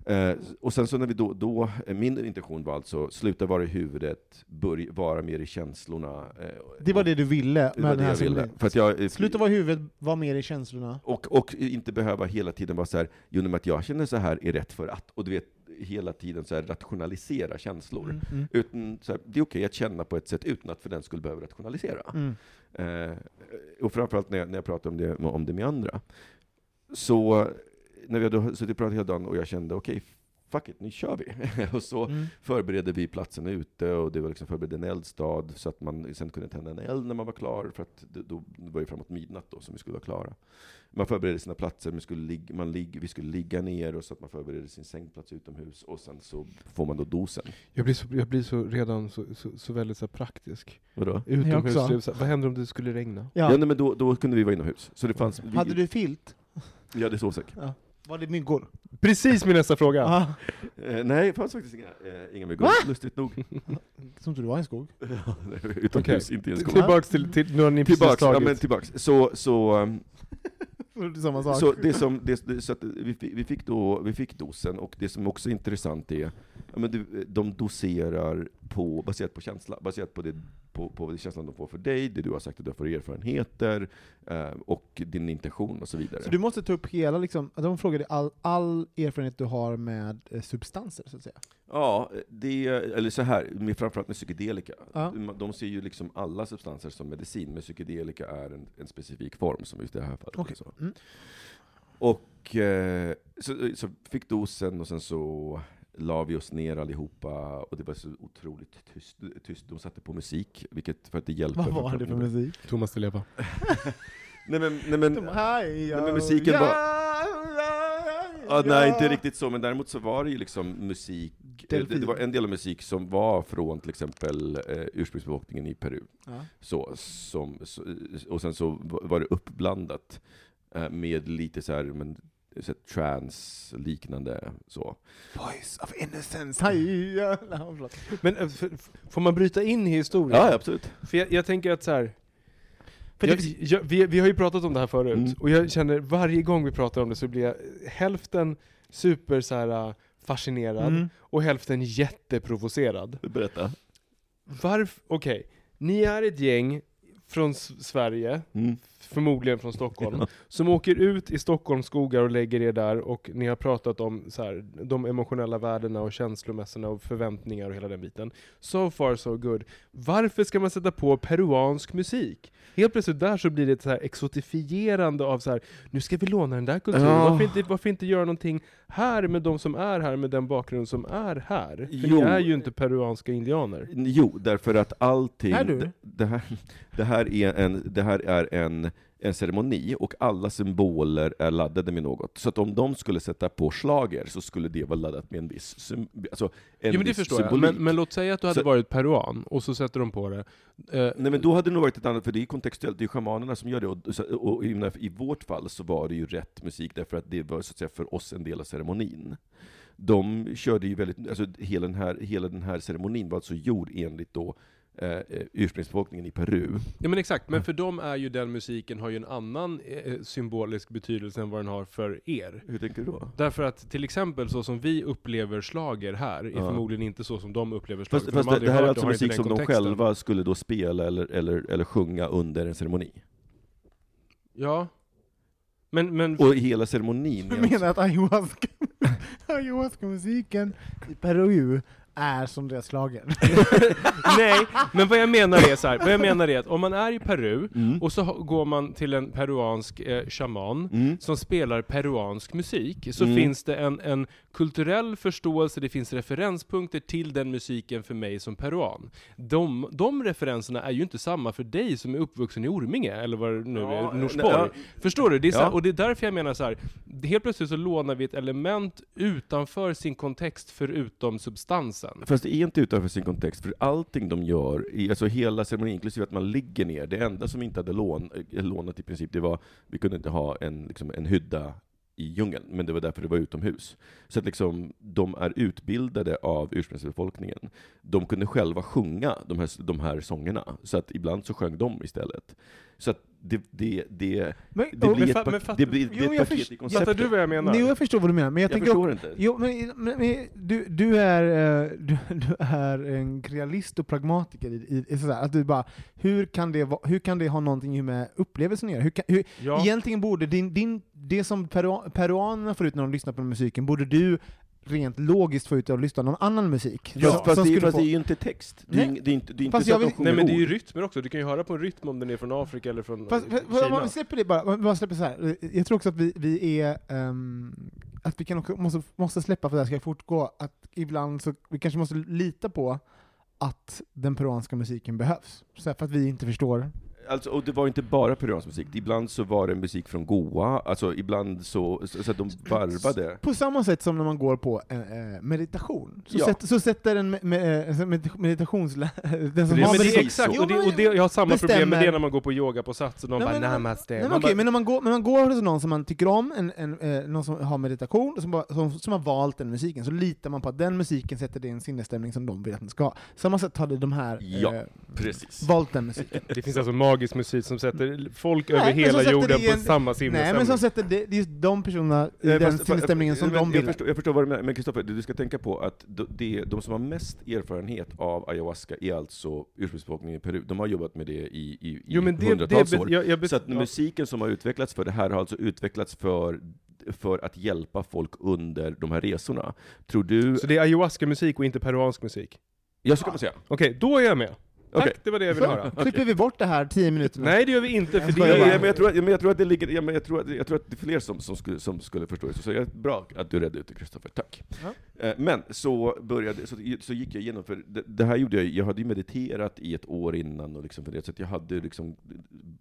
Eh, och sen så när vi då, då, eh, min intention var alltså, sluta vara i huvudet, börja vara mer i känslorna. eh, Det var det du ville det med var den det här ville. För att jag, eh, Sluta vara i huvudet, var mer i känslorna. och, och inte behöva hela tiden vara så här, jo men att jag känner så här är rätt för att, och du vet, hela tiden så rationalisera känslor. Mm, mm, Utan, så här, det är okej att känna på ett sätt utan att för den skulle behöva rationalisera. mm. Eh, och framförallt när jag, när jag pratar om det, om det med andra. Så när vi hade suttit och pratat hela dagen och jag kände okej, fuck it, nu kör vi. och så Mm. förberedde vi platsen ute och det var liksom förberedde en eldstad så att man sen kunde tända en eld när man var klar för att det, då, det var ju framåt midnatt då som vi skulle vara klara. Man förberedde sina platser, man skulle ligga, man ligg, vi skulle ligga ner och så att man förberedde sin sängplats utomhus och sen så får man då dosen. Jag blir, så, jag blir så redan så, så, så väldigt så praktisk. Vadå? Utomhus, så vad händer om det skulle regna? Ja, Ja. nej, men då, då kunde vi vara inomhus. Så det fanns, vi, Hade du filt? Vi hade sovsäck. Var det myggor? Precis min nästa fråga! Ja. Eh, nej, det fanns faktiskt inga, eh, inga myggor. Va? Lustigt nog. Som du var i en skog? Utomhus, inte i en skog. Tillbaks till, till nu har ni precis Tillbaks, ja, tagit. men tillbaks. Så, så, är samma sak. så, det som, det, det, så att vi, fi- vi, fick då, vi fick dosen, och det som också är intressant är, ja, men du, de doserar på, baserat på känsla, baserat på, det, på, på känslan de får för dig, det du har sagt att du har för erfarenheter, eh, och din intention och så vidare. Så du måste ta upp hela, liksom, de frågade all, all erfarenhet du har med eh, substanser, så att säga? Ja, det, eller så här, med, framförallt med psykedelika. Ja. De ser ju liksom alla substanser som medicin, men psykedelika är en, en specifik form, som just i det här fallet. Så. Mm. Och eh, så, så fick dosen, och sen så la vi oss ner allihopa, och det var så otroligt tyst. tyst. De satte på musik, vilket för att det hjälper. Vad var det för musik? Thomas Di Leva. Nej men, nej, men hej, men musiken var- ja, nej, inte riktigt så, men däremot så var det ju liksom musik det, det var en del av musik som var från till exempel eh, ursprungsbefolkningen i Peru. Ja. Så, som, så, och sen så var det uppblandat eh, med lite så här, men, trans-liknande så. Voice of innocence. Hej, ja. Nej, förlåt. Men eh, får man bryta in i historien? Ja, absolut. För jag, jag tänker att så här. För jag, det- jag, vi, vi har ju pratat om det här förut, Mm. och jag känner varje gång vi pratar om det så blir jag hälften super så här, äh, fascinerad, Mm. och hälften jätteprovocerad. Berätta. Varför, okej, ni är ett gäng från Sverige, Mm. Förmodligen från Stockholm, som åker ut i Stockholms skogar och lägger er där och ni har pratat om så här, de emotionella värdena och känslomässorna och förväntningar och hela den biten. So far so good. Varför ska man sätta på peruansk musik? Helt plötsligt där så blir det ett så här exotifierande av så här, nu ska vi låna den där kulturen, Ja. varför, inte, varför inte göra någonting här med de som är här, med den bakgrund som är här? För Jo. ni är ju inte peruanska indianer. Jo, därför att allting... Är du? Det, det, här, det här är, en, det här är en, en ceremoni, och alla symboler är laddade med något. Så att om de skulle sätta på slager så skulle det vara laddat med en viss, alltså en Jo men det förstår jag, symbolik. men, men låt säga att du hade Så- varit peruan, och så sätter de på det. Eh, Nej men då hade det nog varit ett annat, för det är kontextuellt, det är schamanerna som gör det, och, så- och i, i vårt fall så var det ju rätt musik, därför att det var så att säga för oss en del av ceremonin. De körde ju väldigt, alltså hela den här, hela den här ceremonin var alltså gjord enligt då eh, eh, ursprungsbefolkningen i Peru. Ja men exakt, men för dem är ju den musiken har ju en annan eh, symbolisk betydelse än vad den har för er. Hur tänker du då? Därför att till exempel så som vi upplever slager här, är Ja. förmodligen inte så som de upplever slager. Fast, fast de det, det här är alltså musik som de själva skulle då spela eller, eller, eller sjunga under en ceremoni. Ja. Men, men Och hela ceremonin Du alltså, menar att ayahuasca, ayahuasca-musiken i Peru är som deras slager? nej, men vad jag menar är så här, vad jag menar är att om man är i Peru, Mm. och så går man till en peruansk eh, shaman, Mm. som spelar peruansk musik, så Mm. finns det en, en kulturell förståelse, det finns referenspunkter till den musiken för mig som peruan. De, de referenserna är ju inte samma för dig som är uppvuxen i Orminge, eller vad det nu Ja, är, Norsborg. ja. Förstår du? Det är så här, Ja. och det är därför jag menar så här. helt plötsligt så lånar vi ett element utanför sin kontext förutom substansen. Fast det är inte utanför sin kontext, för allting de gör, i, alltså hela ceremonin, inklusive att man ligger ner, det enda som vi inte hade lån, eh, lånat i princip, det var, vi kunde inte ha en, liksom, en hydda i djungeln, men det var därför det var utomhus. Så att liksom, de är utbildade av ursprungsbefolkningen. De kunde själva sjunga de här, de här sångerna, så att ibland så sjöng de istället. Så att det, det, det, Men, det och- blir men ett, men fatt- det blir, Jo, ett paket först- i Fattar konceptet. du vad jag menar? Jo, jag förstår vad du menar, men jag, Jag tänker förstår också, inte. Jo, men, men, men du, du, är, eh, du, du är en realist och pragmatiker i, i, i sådär, att du bara, hur kan, det, va- hur kan det ha någonting med upplevelsen att göra? Hur kan, hur, Ja. Egentligen borde din, din, det som peru, peruanerna får ut när de lyssnar på musiken, borde du rent logiskt få ut av att lyssna på någon annan musik. Ja, Som- fast, som det, är- fast få- det är ju inte text. Det är, Nej. ing- det är inte, det är inte Fast så jag att de vill- sjunger Nej men det är ju rytmer också, du kan ju höra på en rytm om den är från Afrika eller från Fast, fast, Kina. om vi släpper det bara, om vi bara släpper så här. jag tror också att vi, vi är, ehm, att vi kan också, måste, måste släppa för det här ska fortgå, att ibland så, vi kanske måste lita på att den peruanska musiken behövs. Så här, för att vi inte förstår. Alltså, och det var inte bara peruansk musik, ibland så var det musik från Goa, alltså ibland så, så, så att de varvade. På samma sätt som när man går på eh, eh, meditation, så, Ja. sätter, så sätter en eh, med, meditationslärare, den som Det, har meditation- exakt, Jo, och det, och det, jag har samma problem med bestämmer- det när man går på yoga på sats, och de Nej, bara men- namaste. Nej, men, Man okej, bara, men om man går, men man går hos någon som man tycker om, en, en, eh, någon som har meditation, som, bara, som, som har valt den musiken, så litar man på att den musiken sätter det i en sinnesstämning som de vill att den ska. Samma sätt hade de här Ja, eh, Precis. valt den musiken. det finns alltså magisk musik som sätter folk Nej, över hela jorden det i på en- samma Nej, sinnesstämning. men som sätter det, det är just de personerna i Nej, den fast- sinnesstämningen som men de jag vill. Förstår, jag förstår vad du menar, men Kristoffer, du ska tänka på att de, de, som har mest erfarenhet av ayahuasca är alltså ursprungsbefolkningen i Peru. De har jobbat med det i, i, i Jo men det, hundratals det, år. jag, jag, Så att musiken som har utvecklats för det här har alltså utvecklats för, för att hjälpa folk under de här resorna. Tror du... Så det är ayahuasca-musik och inte peruansk musik? Ja, så kan man säga. Okej, då är jag med. Tack, Okej. det var det jag ville Så, höra. klipper vi bort det här tio minuter. Nej det gör vi inte, för Jag det Ja, men tror att, ja, men jag tror att det ligger, ja, men jag tror att, jag tror att det är fler som, som, skulle, som skulle förstå det, så jag bra att du redde ut det Kristoffer, tack. Eh, Men så började, så, så gick jag igenom, för det, det här gjorde jag, jag hade ju mediterat i ett år innan och liksom funderat, så jag hade liksom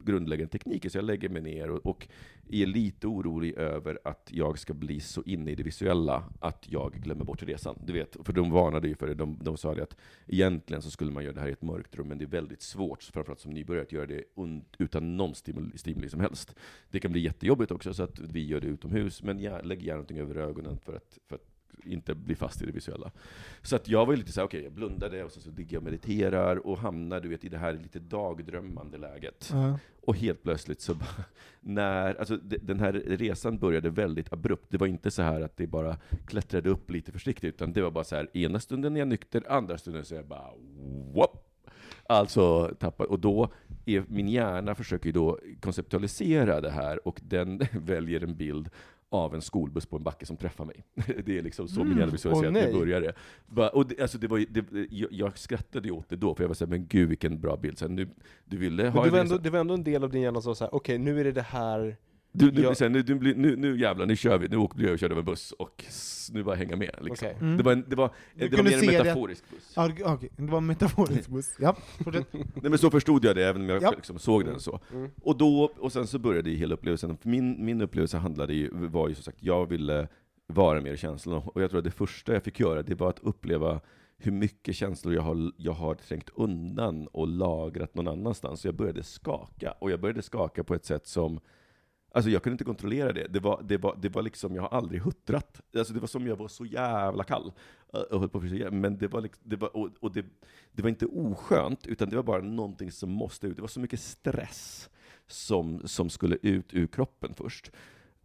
grundläggande tekniker, så jag lägger mig ner och, och är lite orolig över att jag ska bli så inne i det visuella att jag glömmer bort resan. Du vet, för de varnade ju för det. De, de sa det att egentligen så skulle man göra det här i ett mörkt rum, men det är väldigt svårt, framförallt som nybörjare, att göra det utan någon stimuli, stimuli som helst. Det kan bli jättejobbigt också, så att vi gör det utomhus, men gär, lägg gärna någonting över ögonen för att, för att inte bli fast i det visuella. Så att jag var ju lite såhär, okej, jag blundade, och så, så ligger jag och mediterar, och hamnar du vet, i det här lite dagdrömmande läget. Ja. Och helt plötsligt så bara, när, alltså de- den här resan började väldigt abrupt. Det var inte så här att det bara klättrade upp lite försiktigt, utan det var bara så här, ena stunden är jag nykter, andra stunden så är jag bara whoop! Alltså tappar, och då är min hjärna försöker då konceptualisera det här, och den väljer en bild av en skolbuss på en backe som träffar mig. Det är liksom så min hjärna visualiserar att det nej. började. Bara, och det, alltså det var, det, jag, jag skrattade åt det då, för jag var såhär, men gud vilken bra bild. Så här, nu, du ville ha Men det var, ändå, det var ändå en del av din hjärna som sa såhär, okej nu är det det här Du, du, Jag- sen, nu, blir- nu, nu jävlar, nu kör vi. Nu åkte jag och körde över en buss, och nu bara hänga med. Liksom. Okej. Mm. Det var, en, det var, det var mer en se det- metaforisk buss. Okej, det var en metaforisk buss. Ja, fortsätt. Nej men så förstod jag det, även om jag Ja. liksom såg den så. Mm. Och, då, och sen så började ju hela upplevelsen. För Min, min upplevelse handlade ju, var ju som sagt, jag ville vara mer i känslorna. Och jag tror att det första jag fick göra, det var att uppleva hur mycket känslor jag har, jag har trängt undan och lagrat någon annanstans. Så jag började skaka. Och jag började skaka på ett sätt som Alltså jag kunde inte kontrollera det. Det var, det var, det var liksom, jag har aldrig huttrat. Alltså det var som jag var så jävla kall. Och höll på att Men det var, liksom, det var, och, och det, det var inte oskönt, utan det var bara någonting som måste ut. Det var så mycket stress som, som skulle ut ur kroppen först.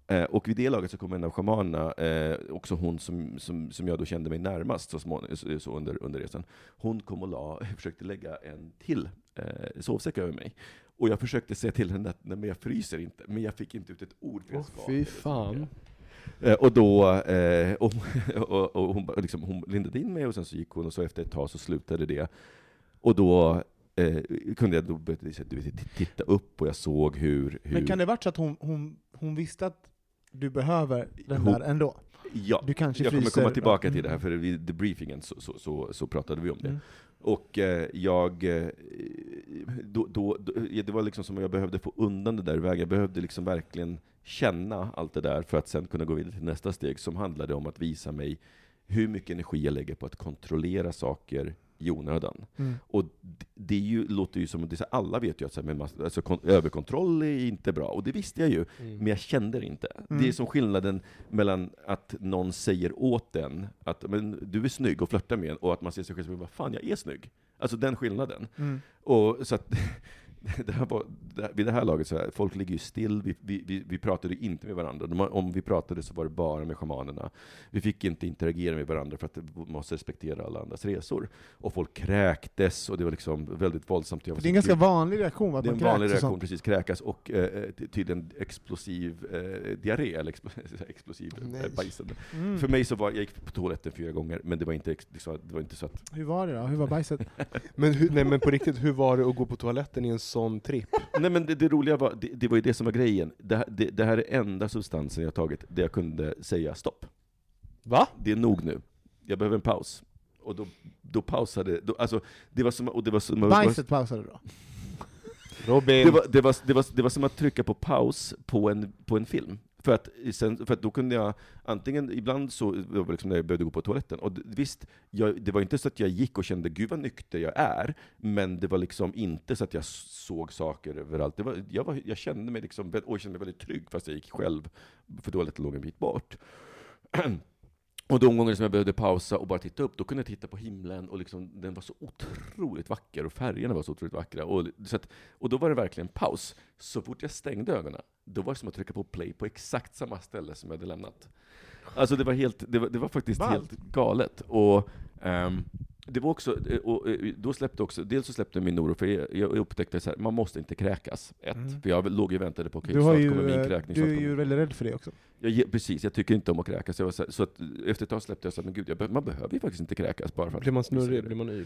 Eh, och vid det laget så kom en av shamanerna, eh, också hon som, som, som jag då kände mig närmast så, små, så, så under, under resan, hon kom och la, försökte lägga en till eh, sovsäck över mig. Och jag försökte säga till henne att nej, men jag fryser inte, men jag fick inte ut ett ord Åh, fy fan. Eh, och då, eh, och, och, och hon, liksom, hon lindade in mig och sen så gick hon och så efter ett tag så slutade det. Och då eh, kunde jag då du vet, titta upp och jag såg hur... hur Men kan det varit så att hon, hon, hon visste att du behöver den Hon- där ändå? Ja, Du kanske jag kommer komma tillbaka Mm. till det här, för vid debriefingen så, så, så, så pratade vi om det. Mm. Och eh, jag, eh, då, då, då, det var liksom som att jag behövde få undan det där iväg. Jag behövde liksom verkligen känna allt det där för att sen kunna gå vidare till nästa steg, som handlade om att visa mig hur mycket energi jag lägger på att kontrollera saker i onödan. Mm. Och det är ju, låter ju som, det så, alla vet ju att så här, men mass- alltså, kon- överkontroll är inte bra, och det visste jag ju, men jag kände det inte. Det är Mm. som skillnaden mellan att någon säger åt en att men, du är snygg och flörtar med en, och att man ser sig själv som vad fan, jag är snygg. Alltså den skillnaden. Mm. Och så att, det här var, det här, vid det här laget, så här, folk ligger ju still, vi, vi, vi, vi pratade inte med varandra. De, om vi pratade så var det bara med shamanerna. Vi fick inte interagera med varandra för att vi måste respektera alla andras resor. Och folk kräktes, och det var liksom väldigt våldsamt. Jag var Det är en ganska vanlig reaktion, va, Det är en vanlig reaktion, sånt. precis, kräkas och eh, ty- tydligen explosiv eh, diarré, eller expl explosiv Nej. eh, bajsande. Mm. För mig så var, jag gick på toaletten fyra gånger, men det var inte, liksom, det var inte så att... Hur var det då? Hur var bajset? Men, hur, nej, men på riktigt, hur var det att gå på toaletten i en sån tripp? Nej men det, det roliga var, det, det var ju det som var grejen. Det, det här är enda substansen jag tagit där jag kunde säga stopp. Va? Det är nog nu. Jag behöver en paus. Och då, då pausade, då, alltså, det var som, och det var som, Bajset pausade då? Robin! det var, det, var, det, var, det var som att trycka på paus på en, på en film. För att, sen, för att då kunde jag, antingen, ibland så, det var liksom när jag behövde gå på toaletten, och visst, jag, det var inte så att jag gick och kände gud vad nykter jag är, men det var liksom inte så att jag såg saker överallt. Det var, jag, var, jag kände mig liksom, och jag kände mig väldigt trygg fast jag gick själv, för toaletten låg en bit bort. Och de gånger som jag behövde pausa och bara titta upp, då kunde jag titta på himlen och liksom, den var så otroligt vacker och färgerna var så otroligt vackra. Och, så att, och då var det verkligen paus. Så fort jag stängde ögonen, då var det som att trycka på play på exakt samma ställe som jag hade lämnat. Alltså det var, helt, det var, det var faktiskt Ballt. helt galet. Och, ehm, det var också, eh, och eh, då släppte också, dels så släppte min oro, för jag, jag upptäckte att man måste inte kräkas, ett. Mm. För jag låg och väntade på, okej, Du, har snart ju, kommer min eh, kräkning. du är ju väldigt rädd för det också. jag, precis, jag tycker inte om att kräkas. Jag var så, här- så att efter ett tag släppte jag så här, men gud, jag, man behöver ju faktiskt inte kräkas bara för att Blir man snurrig? Blir man yr?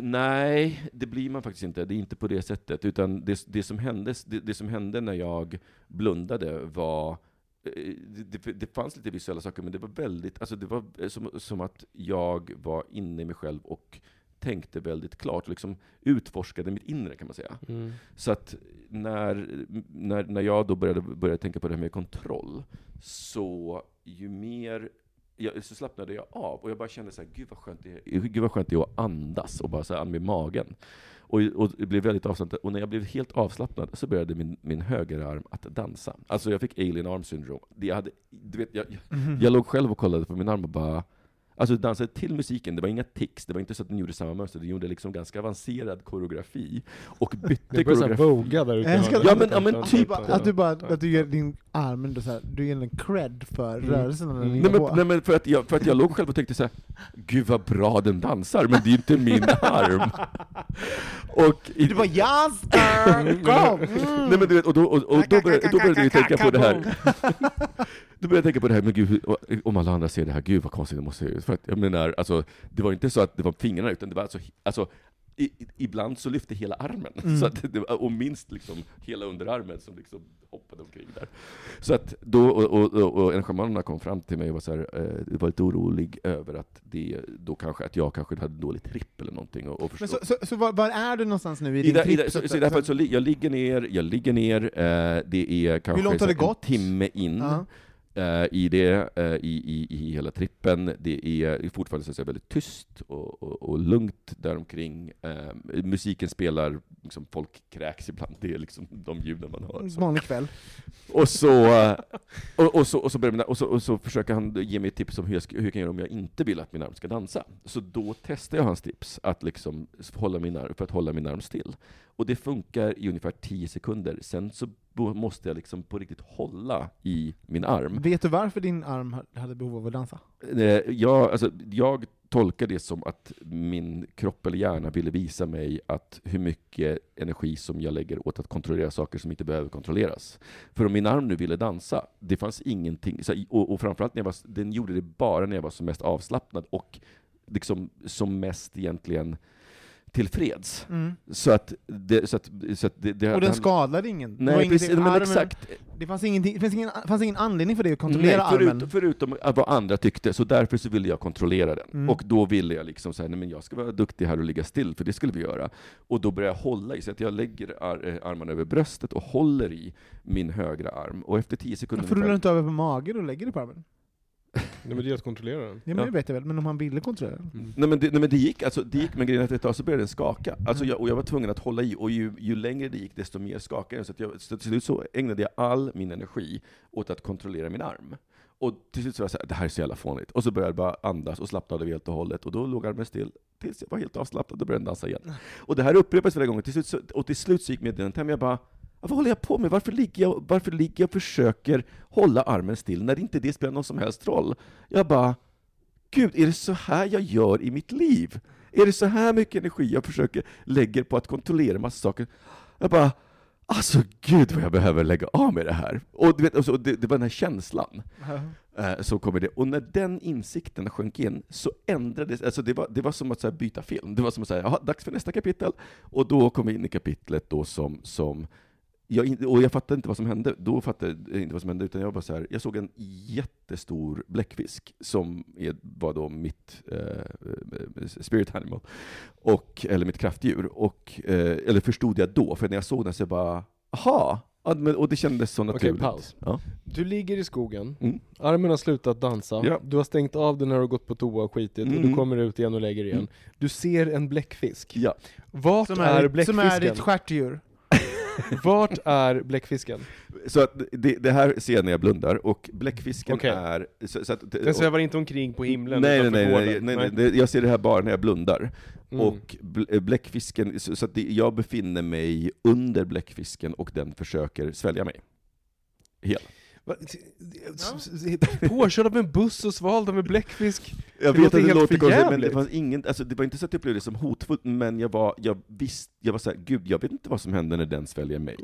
Nej, det blir man faktiskt inte. Det är inte på det sättet. Utan det, det, som, hände, det, det som hände när jag blundade var det, det, det fanns lite visuella saker, men det var väldigt, alltså det var eh, som, som att jag var inne i mig själv och tänkte väldigt klart, liksom utforskade mitt inre kan man säga. Mm. Så att när, när, när jag då började, började tänka på det här med kontroll, så ju mer jag, så slappnade jag av och jag bara kände så här, gud vad skönt det är, gud vad skönt det är att andas och bara så här, med magen. Och, och det blev väldigt avslappnat. Och när jag blev helt avslappnad så började min, min högerarm att dansa. Alltså jag fick alien arm syndrome. Det jag, hade, du vet, jag, jag, Mhm. jag låg själv och kollade på min arm och bara Alltså dansade till musiken, det var inga tics, det var inte så att den gjorde samma mönster, den gjorde liksom ganska avancerad koreografi. Och bytte koreografi. voga där ute. Jag älskar Ja, men- ja, men Att typ- du bara, att du, bara, att du ger din arm ändå så här, du ger den cred för Mm. rörelsen den Mm. Nej ligger men, på. nej men för, att jag, för att jag låg själv och tänkte så här, gud vad bra den dansar, men det är ju inte min arm. Och i, Du bara Jasper, kom! Mm. Nej men du vet, och då, och, och då, började, då började jag tänka på det här. Då började jag tänka på det här, men gud, hur- om alla andra ser det här, gud vad konstigt det måste se ut. För att, jag menar, alltså, det var inte så att det var fingrarna, utan det var alltså, alltså i, ibland så lyfte hela armen, Mm. så att det och minst liksom hela underarmen som liksom hoppade omkring där. Så att då, och, och, och, en schaman kom fram till mig och var, så här, eh, var lite orolig över att det, då kanske, att jag kanske hade dålig tripp eller någonting. Och, och Men så, så, så var, var är du någonstans nu i I din det, i tripp? det, så, så i det här fallet så jag ligger ner, jag ligger ner, eh, det är kanske långt har så det en gått? timme in Ja. eh, i det, eh, i, i, i hela trippen. Det är fortfarande så väldigt tyst och, och, och lugnt däromkring. Eh, musiken spelar, liksom, folk kräks ibland, det är liksom de ljuden man hör. Så. Vanlig kväll. Och så, eh, och, och, så, och, så börjar mina, och, så, och så försöker han ge mig ett tips om hur jag, ska, hur jag kan göra om jag inte vill att min arm ska dansa. Så då testar jag hans tips att liksom hålla min arm, för att hålla min arm still. Och det funkar i ungefär 10 sekunder. Sen så måste jag liksom på riktigt hålla i min arm. Vet du varför din arm ha- hade behov av att dansa? Eh, Jag, alltså, jag tolkar det som att min kropp eller hjärna ville visa mig att hur mycket energi som jag lägger åt att kontrollera saker som inte behöver kontrolleras. För om min arm nu ville dansa, det fanns ingenting, och, och framförallt när jag var, den gjorde det bara när jag var som mest avslappnad och liksom som mest egentligen tillfreds. Så att det, så att, så att det, det Och den skadade ingen? Nej, precis, men armen- exakt. Det fanns, ingenting, det fanns, ingen, fanns ingen anledning för dig att kontrollera Nej, förut, armen? förutom vad andra tyckte, så därför så ville jag kontrollera den. Mm. Och då ville jag liksom säga, nej men jag ska vara duktig här och ligga still, för det skulle vi göra. Och då började jag hålla i, så att jag lägger ar eh, armarna över bröstet och håller i min högra arm. Och efter tio sekunder Varför rullar du inte över på magen och lägger dig på armen? Nej men det är att kontrollera den. Ja, men det vet jag väl, men om han ville kontrollera den? Mm. Nej men, det, nej men det gick, alltså, det gick men grejen är att ett tag så började den skaka. Alltså Mm. jag, och jag var tvungen att hålla i, och ju, ju längre det gick desto mer skakade den. Så, att jag, så till slut så ägnade jag all min energi åt att kontrollera min arm. Och till slut så var jag såhär, det här är så jävla fånigt. Och så började jag bara andas och slappnade av helt och hållet. Och då låg armen still tills jag var helt avslappnad och började den dansa igen. Och det här upprepades flera gånger, till slut så, och till slut så gick meddelandet hem, jag bara vad håller jag på med? Varför ligger jag, varför ligger jag och försöker hålla armen still när inte det spelar någon som helst roll? Jag bara, Gud, är det så här jag gör i mitt liv? Är det så här mycket energi jag försöker lägger på att kontrollera massa saker? Jag bara, alltså gud vad jag behöver lägga av med det här. Och, du vet, och så, det, det var den här känslan. Eh, så kommer det. Och när den insikten sjönk in så ändrades, alltså det var, det var som att här, byta film. Det var som att säga, dags för nästa kapitel. Och då kom vi in i kapitlet då som, som jag, och jag fattade inte vad som hände. Då fattade jag inte vad som hände, utan jag var så här, jag såg en jättestor bläckfisk som är, var då mitt eh, spirit animal, och, eller mitt kraftdjur. Och, eh, eller förstod jag då, för när jag såg den så jag bara, aha! Och det kändes så Okej, naturligt. paus. Ja. Du ligger i skogen, Mm. armen har slutat dansa, Ja. du har stängt av den när du har gått på toa och skitit, och Mm. du kommer ut igen och lägger igen. Mm. Du ser en bläckfisk. Ja. Vart Som är, är, som bläckfisken? är ditt stjärtdjur? Vart är bläckfisken? Så att det, det här ser jag när jag blundar, och bläckfisken Okej. är... Så, så att, Den svävar inte omkring på himlen nej, nej, utanför nej, gården. nej, nej, nej, det- jag ser det här bara när jag blundar. Mm. Och bl- bläckfisken, så, så att det, jag befinner mig under bläckfisken och den försöker svälja mig. Hel. Va- Påkörd av en buss och svald av en bläckfisk. Jag Det vet att det låter konstigt, men det fanns ingen, alltså det var inte så att jag upplevde det som hotfullt, men jag var, jag visste, jag var såhär, gud jag vet inte vad som händer när den sväljer mig.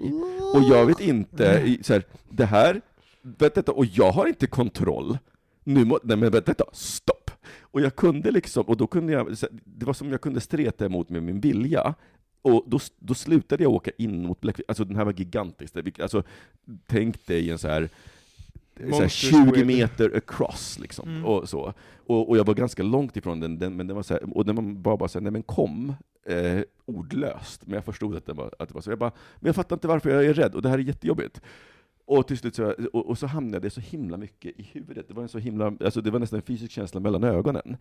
Och jag vet inte, så här, det här, vet detta, och jag har inte kontroll. Nu må, nej men vänta, vänta, stopp! Och jag kunde liksom, och då kunde jag, så det var som jag kunde streta emot med min vilja. Och då, då slutade jag åka in mot Bläckfisk, alltså den här var gigantisk. Alltså, tänk dig en så här så här, Monster 20 Squid. meter across liksom, Mm. och så. Och, och jag var ganska långt ifrån den, den men den var så här, och den var bara, bara så här, nej men kom, eh, ordlöst. Men jag förstod att det, var, att det var så. Jag bara, men jag fattar inte varför jag är rädd, och det här är jättejobbigt. Och till slut så, och, och så hamnade jag så himla mycket i huvudet. Det var en så himla, alltså det var nästan en fysisk känsla mellan ögonen.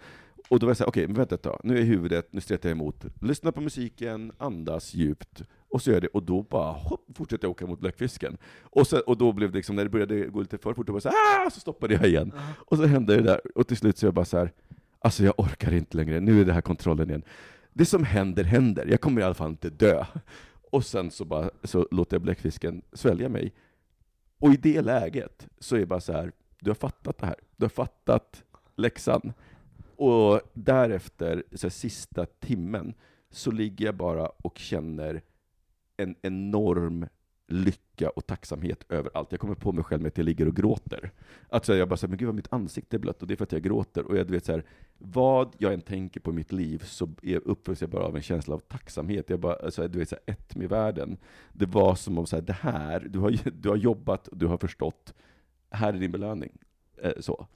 Och då var jag såhär, okej, men vänta ett tag. Nu är huvudet, nu stretar jag emot. Lyssna på musiken, andas djupt. Och så gör jag det, och då bara hopp, fortsätter jag åka mot bläckfisken. Och, så, och då blev det liksom, när det började gå lite för fort, då var jag så, ah! så stoppade jag igen. Och så hände det där, och till slut så är jag bara så här, alltså jag orkar inte längre, nu är det här kontrollen igen. Det som händer, händer. Jag kommer i alla fall inte dö. Och sen så, bara, så låter jag bläckfisken svälja mig. Och i det läget så är det bara så här, du har fattat det här. Du har fattat läxan. Och därefter, så här, sista timmen, så ligger jag bara och känner en enorm lycka och tacksamhet över allt. Jag kommer på mig själv med att jag ligger och gråter. Att så här, jag bara säger, men gud vad mitt ansikte är blött, och det är för att jag gråter. Och jag vet så här, vad jag än tänker på i mitt liv så uppfylls jag bara av en känsla av tacksamhet. Jag bara, alltså, du vet, så här, ett med världen. Det var som om så här, det här, du har, du har jobbat, du har förstått, här är din belöning. Eh, så.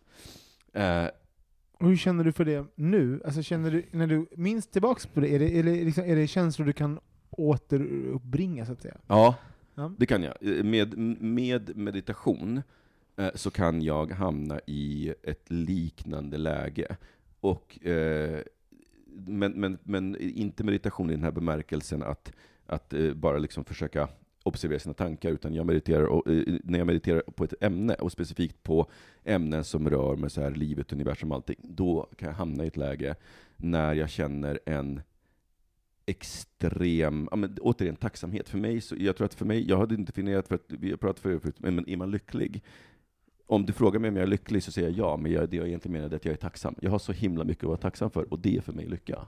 Eh, Och hur känner du för det nu? Alltså känner du, när du minns tillbaks på det, är det, är det, liksom, är det känslor du kan återuppbringa så att säga? Ja, Ja. det kan jag. Med, med meditation eh, så kan jag hamna i ett liknande läge. Och, eh, men, men, men inte meditation i den här bemärkelsen att, att eh, bara liksom försöka observera sina tankar, utan jag mediterar, och, när jag mediterar på ett ämne, och specifikt på ämnen som rör med så här livet, universum, allting, då kan jag hamna i ett läge när jag känner en extrem, ja, men, återigen tacksamhet. För mig, så, jag tror att för mig, jag hade inte definierat för att, vi har pratat förut, men är man lycklig? Om du frågar mig om jag är lycklig så säger jag ja, men jag, det jag egentligen menar är att jag är tacksam. Jag har så himla mycket att vara tacksam för, och det är för mig lycka.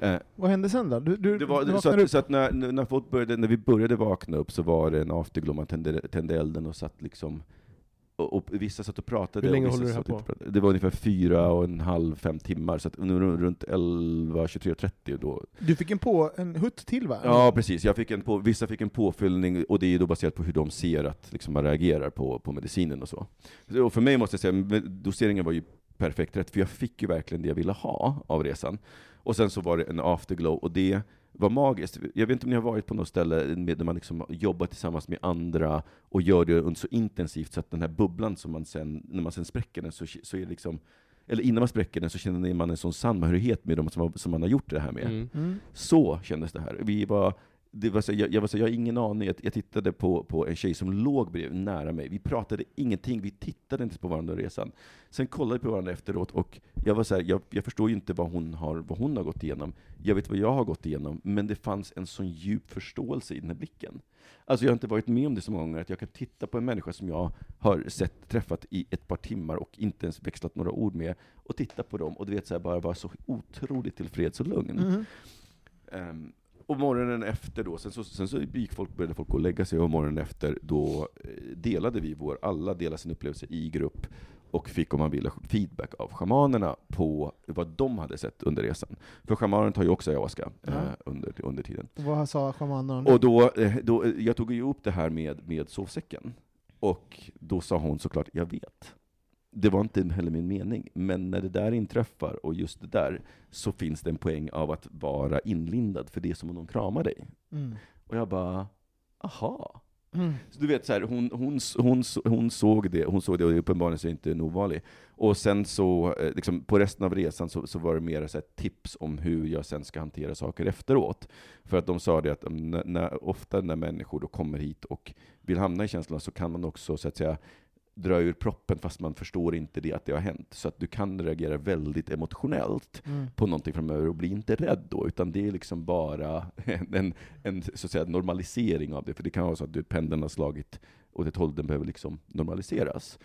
Eh, Vad hände sen då? Du, du, var, du så att, så att när, när, folk började, när vi började vakna upp så var det en afterglow, man tände, tände elden och satt liksom och, och vissa satt och pratade. Hur länge håller det här på? Det var ungefär fyra och en halv, fem timmar, så att runt 11, 23, 30 då. Du fick en, på, en hutt till va? Ja, precis. Jag fick en på, vissa fick en påfyllning, och det är då baserat på hur de ser att liksom, man reagerar på, på medicinen och så. Och för mig måste jag säga, doseringen var ju perfekt rätt, för jag fick ju verkligen det jag ville ha av resan. Och sen så var det en afterglow, och det var magiskt. Jag vet inte om ni har varit på något ställe med, där man liksom jobbar tillsammans med andra och gör det under- så intensivt så att den här bubblan som man sen, när man sen spräcker den, så, så är det liksom eller innan man spräcker den så känner man en sån samhörighet med dem som, som man har gjort det här med. Mm. Mm. Så kändes det här. Vi var, det var så, jag, jag, var så, jag har ingen aning. Jag, jag tittade på, på en tjej som låg bredvid, nära mig. Vi pratade ingenting, vi tittade inte på varandra under resan. Sen kollade vi på varandra efteråt, och jag var så här, jag, jag förstår ju inte vad hon, har, vad hon har gått igenom. Jag vet vad jag har gått igenom, men det fanns en sån djup förståelse i den här blicken. Alltså jag har inte varit med om det så många gånger, att jag kan titta på en människa som jag har sett, träffat i ett par timmar och inte ens växlat några ord med, och titta på dem, och du vet, så här, bara vara så otroligt tillfreds och lugn. Mhm. Ehm, och morgonen efter då, sen så, sen så gick folk, började folk gå och lägga sig, och morgonen efter då eh, delade vi vår, alla delade sin upplevelse i grupp, och fick om man ville feedback av schamanerna på vad de hade sett under resan. För schamanen tar ju också ayahuasca Ja. eh, under, under tiden. Vad sa shamanen? Och då, eh, då, eh, jag tog ju upp det här med, med sovsäcken, och då sa hon såklart, jag vet. Det var inte heller min mening, men när det där inträffar, och just det där, så finns det en poäng av att vara inlindad, för det är som om de kramar dig. Mm. Och jag bara, aha. Mm. Så du vet, så här, hon, hon, hon, hon såg det, hon såg det, och uppenbarligen så är inte en ovanlig. Och sen så, eh, liksom, på resten av resan så, så var det mer så här, tips om hur jag sen ska hantera saker efteråt. För att de sa det att när, när, ofta när människor då kommer hit och vill hamna i känslorna så kan man också så att säga dra ur proppen fast man förstår inte det att det har hänt. Så att du kan reagera väldigt emotionellt Mm. på någonting framöver och bli inte rädd då, utan det är liksom bara en, en, en så att säga, normalisering av det. För det kan vara så att du, pendeln har slagit åt ett håll, den behöver liksom normaliseras.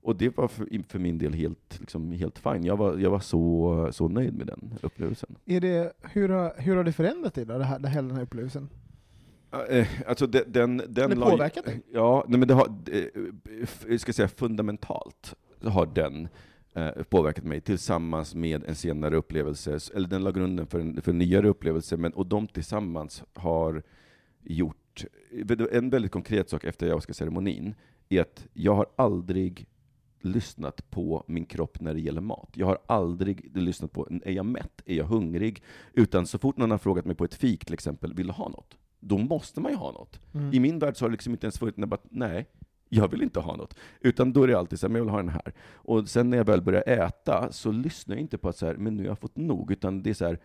Och det var för, för min del helt, liksom, helt fine. Jag var, jag var så, så nöjd med den upplevelsen. Är det, hur, har, hur har det förändrat dig då, det här, det här, den här upplevelsen? Eh, Alltså den, den, den ju- påverkat dig? Ja, nej, men det har, eh, jag ska säga fundamentalt har den eh, påverkat mig tillsammans med en senare upplevelse, eller den la grunden för en, för en nyare upplevelse, men, och de tillsammans har gjort, en väldigt konkret sak efter ayahuasca-ceremonin, är att jag har aldrig lyssnat på min kropp när det gäller mat. Jag har aldrig lyssnat på, är jag mätt? Är jag hungrig? Utan så fort någon har frågat mig på ett fik till exempel, vill du ha något? Då måste man ju ha något. Mm. I min värld så har det liksom inte ens funnits, bara, nej, jag vill inte ha något. Utan då är det alltid så här, men jag vill ha den här. Och sen när jag väl börjar äta, så lyssnar jag inte på att så här, men nu har jag fått nog, utan det är så här,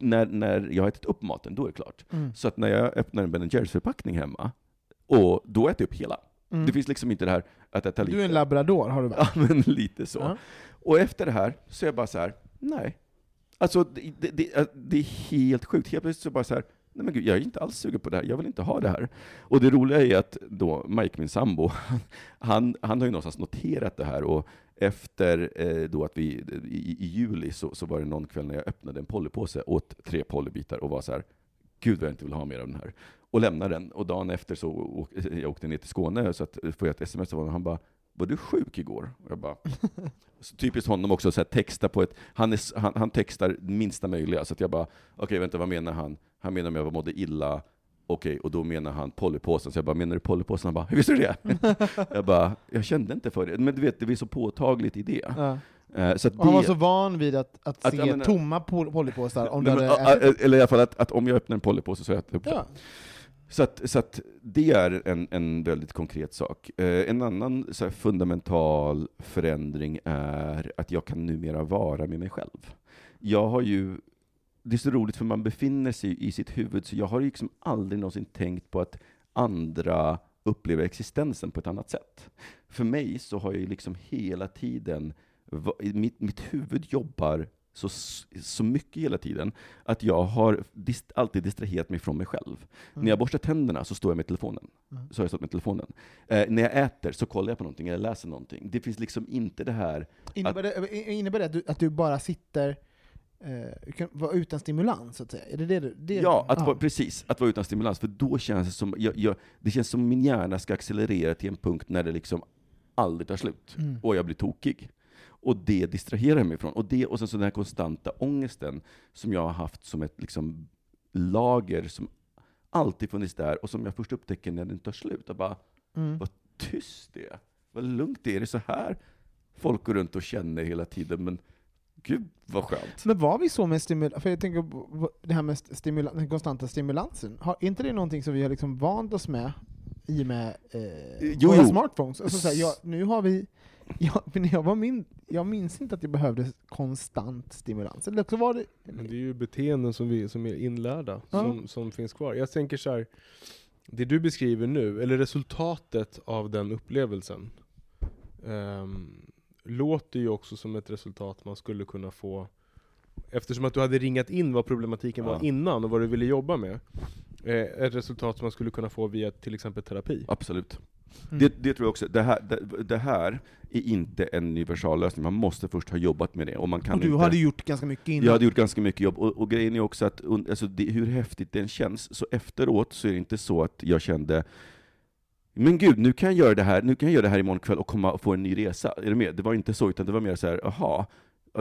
när, när jag har ätit upp maten, då är det klart. Mm. Så att när jag öppnar en Ben Jerrys förpackning hemma, och då äter jag upp hela. Mm. Det finns liksom inte det här att äta lite. Du är en labrador, har du Ja, varit? men lite så. Ja. Och efter det här så är jag bara så här, nej. Alltså, det, det, det, det är helt sjukt. Helt plötsligt så bara så här, nej men gud, jag är inte alls sugen på det här, jag vill inte ha det här. Och det roliga är att då Mike, min sambo, han, han har ju någonstans noterat det här, och efter eh, då att vi, i, i juli, så, så var det någon kväll när jag öppnade en polypåse, åt tre polybitar och var så här, gud vad jag inte vill ha mer av den här. Och lämnade den. Och dagen efter så åk, jag åkte ner till Skåne, så att, får jag ett sms av honom, han bara, var du sjuk igår? Och jag bara, så typiskt honom också, så här, texta på ett, han, är, han, han textar minsta möjliga, så jag bara, okej vänta vad menar han? Han menar om jag mådde illa, okej, och då menar han Pollypåsen, så jag bara, menar du Pollypåsen? Han bara, hur visste du det? jag bara, jag kände inte för det, men du vet, det blir så påtagligt i det. Ja. Eh, Så Och han var det så van vid att, att, Att se menar- tomma pol- polypåsar om men, ätit. eller i alla fall att, att om jag öppnar en Pollypåse så äter jag upp. Ja. Så att, så att det är en, en väldigt konkret sak. Eh, en annan så här, fundamental förändring är att jag kan numera vara med mig själv. Jag har ju, det är så roligt för man befinner sig i sitt huvud, så jag har liksom aldrig någonsin tänkt på att andra upplever existensen på ett annat sätt. För mig så har jag liksom hela tiden, mitt, mitt huvud jobbar så, så mycket hela tiden, att jag har dist, alltid distraherat mig från mig själv. När jag borstar tänderna så står jag med telefonen. Mm. Så har jag stått med telefonen. Eh, när jag äter så kollar jag på någonting, eller läser någonting. Det finns liksom inte det här... Innebär det, innebär det att, du, att du bara sitter eh, vara utan stimulans, så att säga? Är det det du... Det, Ja, att Vara, precis. Att vara utan stimulans. För då känns det som, jag, jag, det känns som min hjärna ska accelerera till en punkt när det liksom aldrig tar slut. Mm. Och jag blir tokig. Och det distraherar mig från. Och, det, och sen så den här konstanta ångesten som jag har haft som ett liksom, lager som alltid funnits där och som jag först upptäcker när den tar slut. Jag bara, Mm. vad tyst det är. Vad lugnt det är. Det är så här folk går runt och känner hela tiden. Men gud vad skönt. Men var vi så med stimulans? För jag tänker på det här med stimula- den konstanta stimulansen. Har inte det någonting som vi har liksom vant oss med i och med eh, Jo, våra jo. smartphones? Alltså, så här, jag, nu har vi... Jag, när jag, var min, jag minns inte att jag behövde konstant stimulans. Eller så var det... Men det är ju beteenden som, vi, som är inlärda, Ja. som, som finns kvar. Jag tänker så här, det du beskriver nu, eller resultatet av den upplevelsen, ehm, låter ju också som ett resultat man skulle kunna få, eftersom att du hade ringat in vad problematiken Ja. var innan och vad du ville jobba med, eh, ett resultat som man skulle kunna få via till exempel terapi. Absolut. Mm. Det, det tror jag också. Det här, det, det här är inte en universallösning. Man måste först ha jobbat med det. Och man kan och du inte... hade gjort ganska mycket innan. Jag hade gjort ganska mycket jobb, och, och grejen är också att alltså det, hur häftigt den känns, så efteråt så är det inte så att jag kände men gud, nu kan jag göra det här, nu kan jag göra det här imorgon kväll och komma och få en ny resa. Är du med? Det var inte så, utan det var mer så här, aha,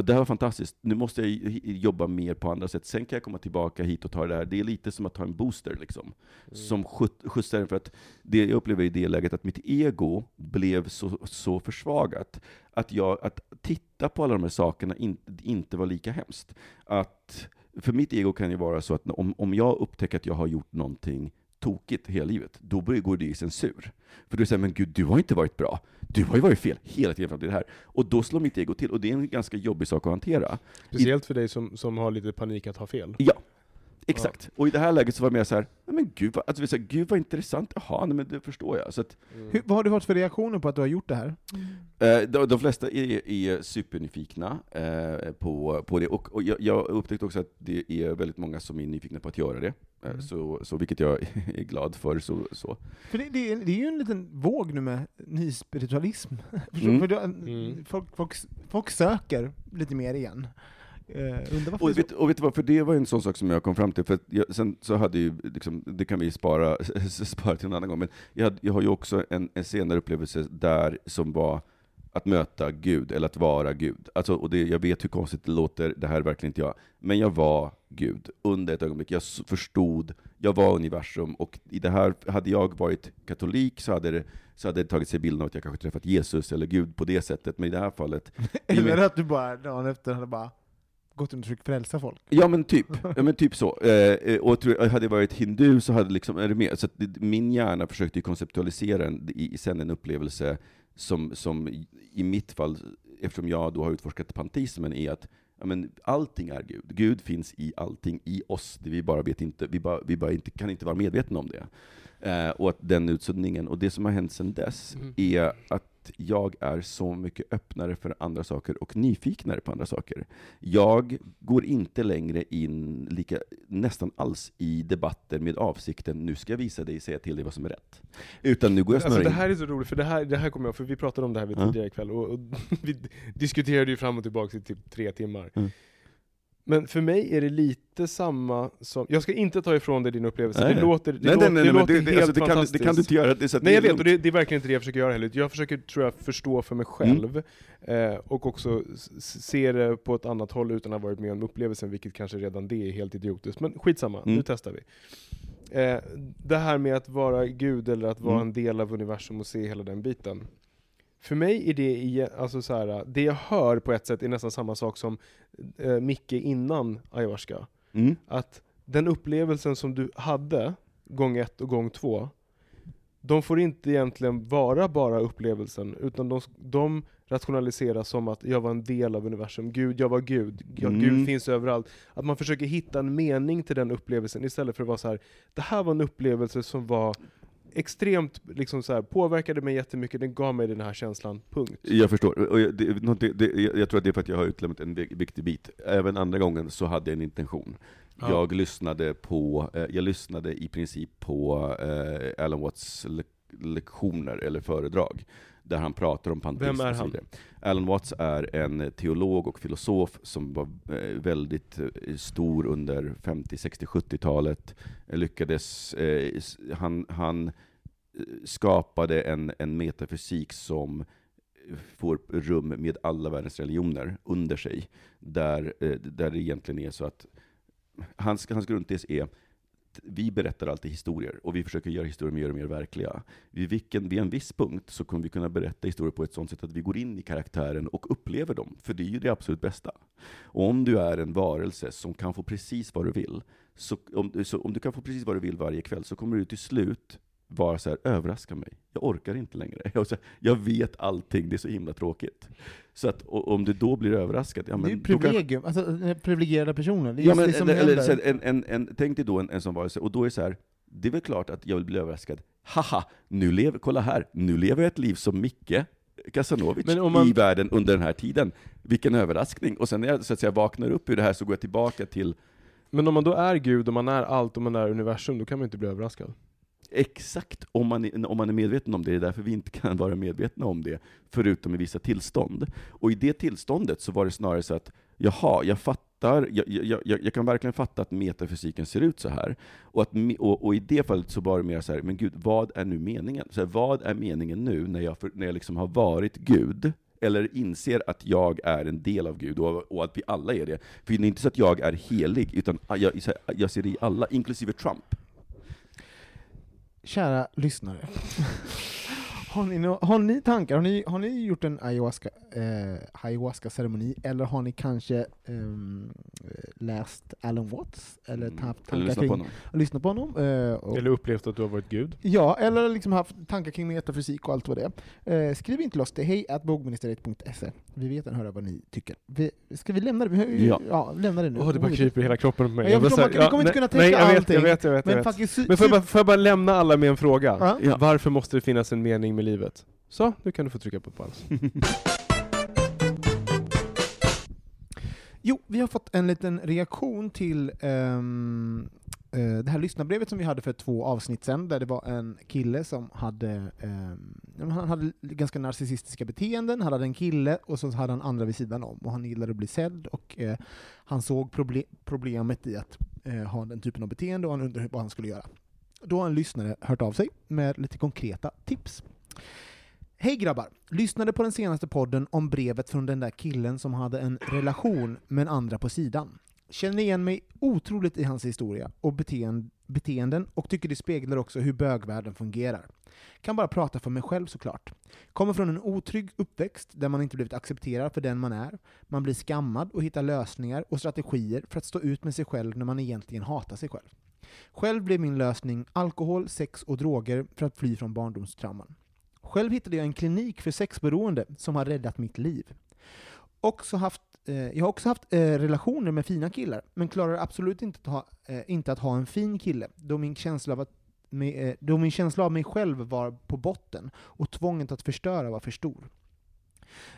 det här var fantastiskt, nu måste jag jobba mer på andra sätt, sen kan jag komma tillbaka hit och ta det här. Det är lite som att ta en booster, liksom, som skjut- skjutsar för att det jag upplever i det läget, att mitt ego blev så, så försvagat, att, jag, att titta på alla de här sakerna inte, inte var lika hemskt. Att, för mitt ego kan ju vara så att om, om jag upptäcker att jag har gjort någonting tokigt hela livet, då börjar- går det i censur. För du säger men gud, du har inte varit bra. Du har ju varit fel hela tiden fram till det här. Och då slår mitt ego till, och det är en ganska jobbig sak att hantera. Speciellt för dig som, som har lite panik att ha fel. Ja, exakt. Och i det här läget så var det mer så här, nej men gud vad, alltså, vi säger, gud vad intressant, jaha, nej men det förstår jag. Så att, Hur, vad har du fått för reaktioner på att du har gjort det här? Eh, de, de flesta är, är supernyfikna eh, på, på det, och, och jag, jag har upptäckt också att det är väldigt många som är nyfikna på att göra det, Mm. så, så, vilket jag är glad för. Så, så. För det, det, är, det är ju en liten våg nu med nyspiritualism. Mm. För då, Mm. folk, folk, folk söker lite mer igen. Varför Och vet, och vet du vad, för det var en sån sak som jag kom fram till, för att jag, sen så hade ju, liksom, det kan vi spara, spara till en annan gång, men jag, hade, jag har ju också en, en senare upplevelse där som var att möta Gud, eller att vara Gud. Alltså, och det, jag vet hur konstigt det låter, det här är verkligen inte jag, men jag var Gud under ett ögonblick. Jag förstod, jag var universum, och i det här, hade jag varit katolik så hade det så hade det tagit sig bilden av att jag kanske träffat Jesus eller Gud på det sättet, men i det här fallet Eller att du bara dagen efter hade bara gått runt och försökt frälsa folk. Ja men typ, ja, men typ så. Eh, eh, och tror, hade jag varit hindu så hade liksom, är det mer, så min hjärna försökte ju konceptualisera en, i sen en upplevelse som, som i, mitt fall, eftersom jag då har utforskat panteismen, är att ja, men allting är Gud. Gud finns i allting, i oss. Det vi bara vet inte, vi bara, vi bara inte, kan inte vara medvetna om det. Eh, och att den utsuddningen, och det som har hänt sedan dess, Mm. är att jag är så mycket öppnare för andra saker och nyfiknare på andra saker. Jag går inte längre in lika, nästan alls i debatter med avsikten nu ska jag visa dig, säga till dig vad som är rätt. Utan nu går jag Alltså snarare det in... här är så roligt, för det här, det här kommer jag för vi pratade om det här vid Ja. tidigare ikväll, och, och vi diskuterade ju fram och tillbaka i typ tre timmar. Mm. Men för mig är det lite samma som, jag ska inte ta ifrån dig din upplevelse, Nej, det låter, det nej, låter, nej, nej, det men låter det, det, helt alltså, det, kan, fantastiskt. det kan du inte göra. Det, så Nej jag vet, och det, det är verkligen inte det jag försöker göra heller. Jag försöker, tror jag, förstå för mig själv, eh, och också se det på ett annat håll utan att ha varit med om upplevelsen, vilket kanske redan det är helt idiotiskt. Men skitsamma, Mm. nu testar vi. Eh, det här med att vara Gud, eller att vara Mm. en del av universum och se hela den biten. För mig är det, alltså så här, det jag hör på ett sätt är nästan samma sak som eh, Micke innan ayahuasca. Mm. Att den upplevelsen som du hade, gång ett och gång två, de får inte egentligen vara bara upplevelsen, utan de, de rationaliseras som att jag var en del av universum, Gud, jag var Gud, ja, Mm. Gud finns överallt. Att man försöker hitta en mening till den upplevelsen istället för att vara så här. det här var en upplevelse som var extremt, liksom så här, påverkade mig jättemycket, den gav mig den här känslan, punkt. Jag förstår. Och jag, det, det, jag tror att det är för att jag har utelämnat en vi- viktig bit. Även andra gången så hade jag en intention. Ja. Jag lyssnade på, eh, jag lyssnade i princip på eh, Alan Watts le lektioner eller föredrag, där han pratar om panteism Vem är han? Alan Watts är en teolog och filosof som var eh, väldigt eh, stor under 50, 60, 70-talet. Lyckades, eh, han, han skapade en, en metafysik som får rum med alla världens religioner under sig, där, där det egentligen är så att hans, hans grundtes är vi berättar alltid historier, och vi försöker göra historier mer och mer verkliga. Vid, vilken, vid en viss punkt så kommer vi kunna berätta historier på ett sådant sätt att vi går in i karaktären och upplever dem, för det är ju det absolut bästa. Och om du är en varelse som kan få precis vad du vill, så om, så om du kan få precis vad du vill varje kväll, så kommer du till slut vara så här, överraska mig. Jag orkar inte längre. Jag, här, jag vet allting, det är så himla tråkigt. Så att och, om du då blir överraskad, ja det är men då kan, privilegium, alltså eh, privilegierade personer. Det är Ja, men, det som eller, händer. här, en, en, en, tänk dig då en, en sån varelse, och då är det så här, det är väl klart att jag vill bli överraskad. Haha, nu lever, kolla här, nu lever jag ett liv som Micke Kasanovic man- i världen under den här tiden. Vilken överraskning! Och sen när jag så att säga, vaknar upp ur det här så går jag tillbaka till Men om man då är Gud, och man är allt, och man är universum, då kan man inte bli överraskad. Exakt, om man, är- om man är medveten om det. Det är därför vi inte kan vara medvetna om det, förutom i vissa tillstånd. Och i det tillståndet så var det snarare så att, jaha, jag fattar, jag, jag, jag, jag kan verkligen fatta att metafysiken ser ut så här. Och, att, och, och i det fallet så var det mer så här, men gud, vad är nu meningen? Så här, vad är meningen nu när jag, för, när jag liksom har varit Gud? Eller inser att jag är en del av Gud, och, och att vi alla är det. För det är inte så att jag är helig, utan jag, jag ser det i alla, inklusive Trump. Kära lyssnare. Har ni, har ni tankar? Har ni, har ni gjort en ayahuasca, eh, ayahuasca-ceremoni? Eller har ni kanske ehm, läst Alan Watts? Eller Mm. haft Eller tankar lyssna kring, på honom. lyssnat på honom? Eh, och, Eller upplevt att du har varit Gud. Ja, eller liksom haft tankar kring metafysik och allt vad det är. Eh, skriv in till oss till hej.bogministeriet.se. Vi vet att höra vad ni tycker. Vi, ska vi lämna det? Vi, Ja. ja, lämna det nu. Åh, det bara kryper i hela kroppen på mig. Ja, jag bara förstår, man- vi kommer inte kunna nej, täcka jag vet, allting, Jag vet, jag vet, jag Men vet. faktiskt, Men får jag, bara, får jag bara lämna alla med en fråga? Ja. Ja. Varför måste det finnas en mening med livet? Så, nu kan du få trycka på paus. Jo, vi har fått en liten reaktion till ehm, eh, det här lyssnarbrevet som vi hade för två avsnitt sedan, där det var en kille som hade, men han hade ganska narcissistiska beteenden, han hade en kille och så hade han andra vid sidan om, och han gillade att bli sedd, och eh, han såg proble- problemet i att eh, ha den typen av beteende, och han undrade vad han skulle göra. Då har en lyssnare hört av sig med lite konkreta tips. Hej grabbar! Lyssnade på den senaste podden om brevet från den där killen som hade en relation med en andra på sidan. Känner igen mig otroligt i hans historia och beteende, beteenden och tycker det speglar också hur bögvärlden fungerar. Kan bara prata för mig själv såklart. Kommer från en otrygg uppväxt där man inte blivit accepterad för den man är. Man blir skammad och hittar lösningar och strategier för att stå ut med sig själv när man egentligen hatar sig själv. Själv blev min lösning alkohol, sex och droger för att fly från barndomstrauman. Själv hittade jag en klinik för sexberoende som har räddat mitt liv. Också haft, eh, jag har också haft eh, relationer med fina killar, men klarar absolut inte att ha, eh, inte att ha en fin kille, då min, känsla av att, med, eh, då min känsla av mig själv var på botten, och tvånget att förstöra var för stor.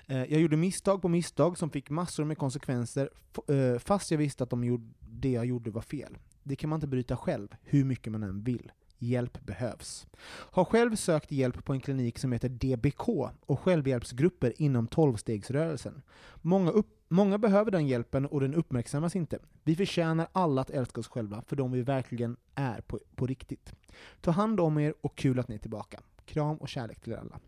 Eh, jag gjorde misstag på misstag som fick massor med konsekvenser, f- eh, fast jag visste att de gjorde, det jag gjorde var fel. Det kan man inte bryta själv, hur mycket man än vill. Hjälp behövs. Har själv sökt hjälp på en klinik som heter DBK och självhjälpsgrupper inom 12-stegsrörelsen. Många, upp, många behöver den hjälpen och den uppmärksammas inte. Vi förtjänar alla att älska oss själva för de vi verkligen är på, på riktigt. Ta hand om er och kul att ni är tillbaka. Kram och kärlek till er alla.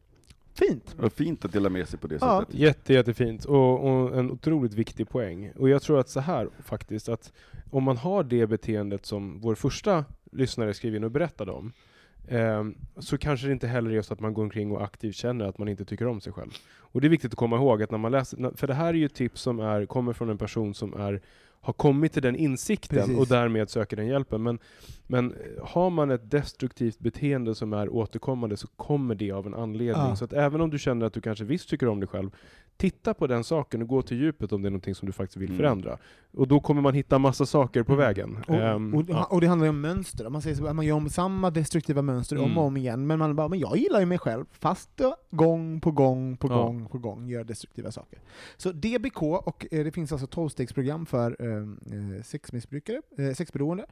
Fint! Vad fint att dela med sig på det Ja. sättet. Jätte, jättefint och, och en otroligt viktig poäng. Och jag tror att så här faktiskt, att om man har det beteendet som vår första lyssnare skrev in och berättade om, eh, så kanske det inte heller är så att man går omkring och aktivt känner att man inte tycker om sig själv. Och det är viktigt att komma ihåg att när man läser, för det här är ju tips som är, kommer från en person som är har kommit till den insikten Precis. och därmed söker den hjälpen. Men, men eh, har man ett destruktivt beteende som är återkommande så kommer det av en anledning. Ja. Så att även om du känner att du kanske visst tycker om dig själv, titta på den saken och gå till djupet om det är någonting som du faktiskt vill Mm. förändra. Och då kommer man hitta massa saker på vägen. Och, Ehm, och, ja. och det handlar ju om mönster. Man säger så, att man gör om samma destruktiva mönster om Mm. och om igen, men man bara, men jag gillar ju mig själv, fast gång på gång på Ja. gång på gång gör destruktiva saker. Så DBK, och eh, det finns alltså 12-stegsprogram för eh, sexmissbrukare, eh, sexberoende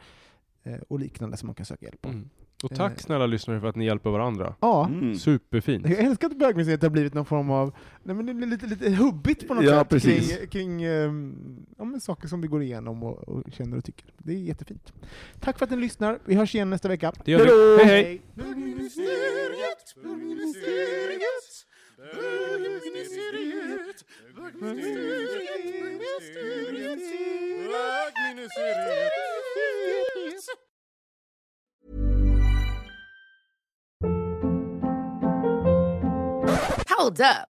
eh, och liknande som man kan söka hjälp på. Mm. Och tack Eh. snälla lyssnare för att ni hjälper varandra. Ja, Mm. Superfint. jag älskar att bögmuseet har blivit någon form av, nej men det blir lite, lite hubbigt på något Ja, sätt precis. kring, kring ehm, ja, saker som vi går igenom och, och känner och tycker. Det är jättefint. Tack för att ni lyssnar, vi hörs igen nästa vecka. Det gör vi. Hej, hej! Bögministeriet, Hold up.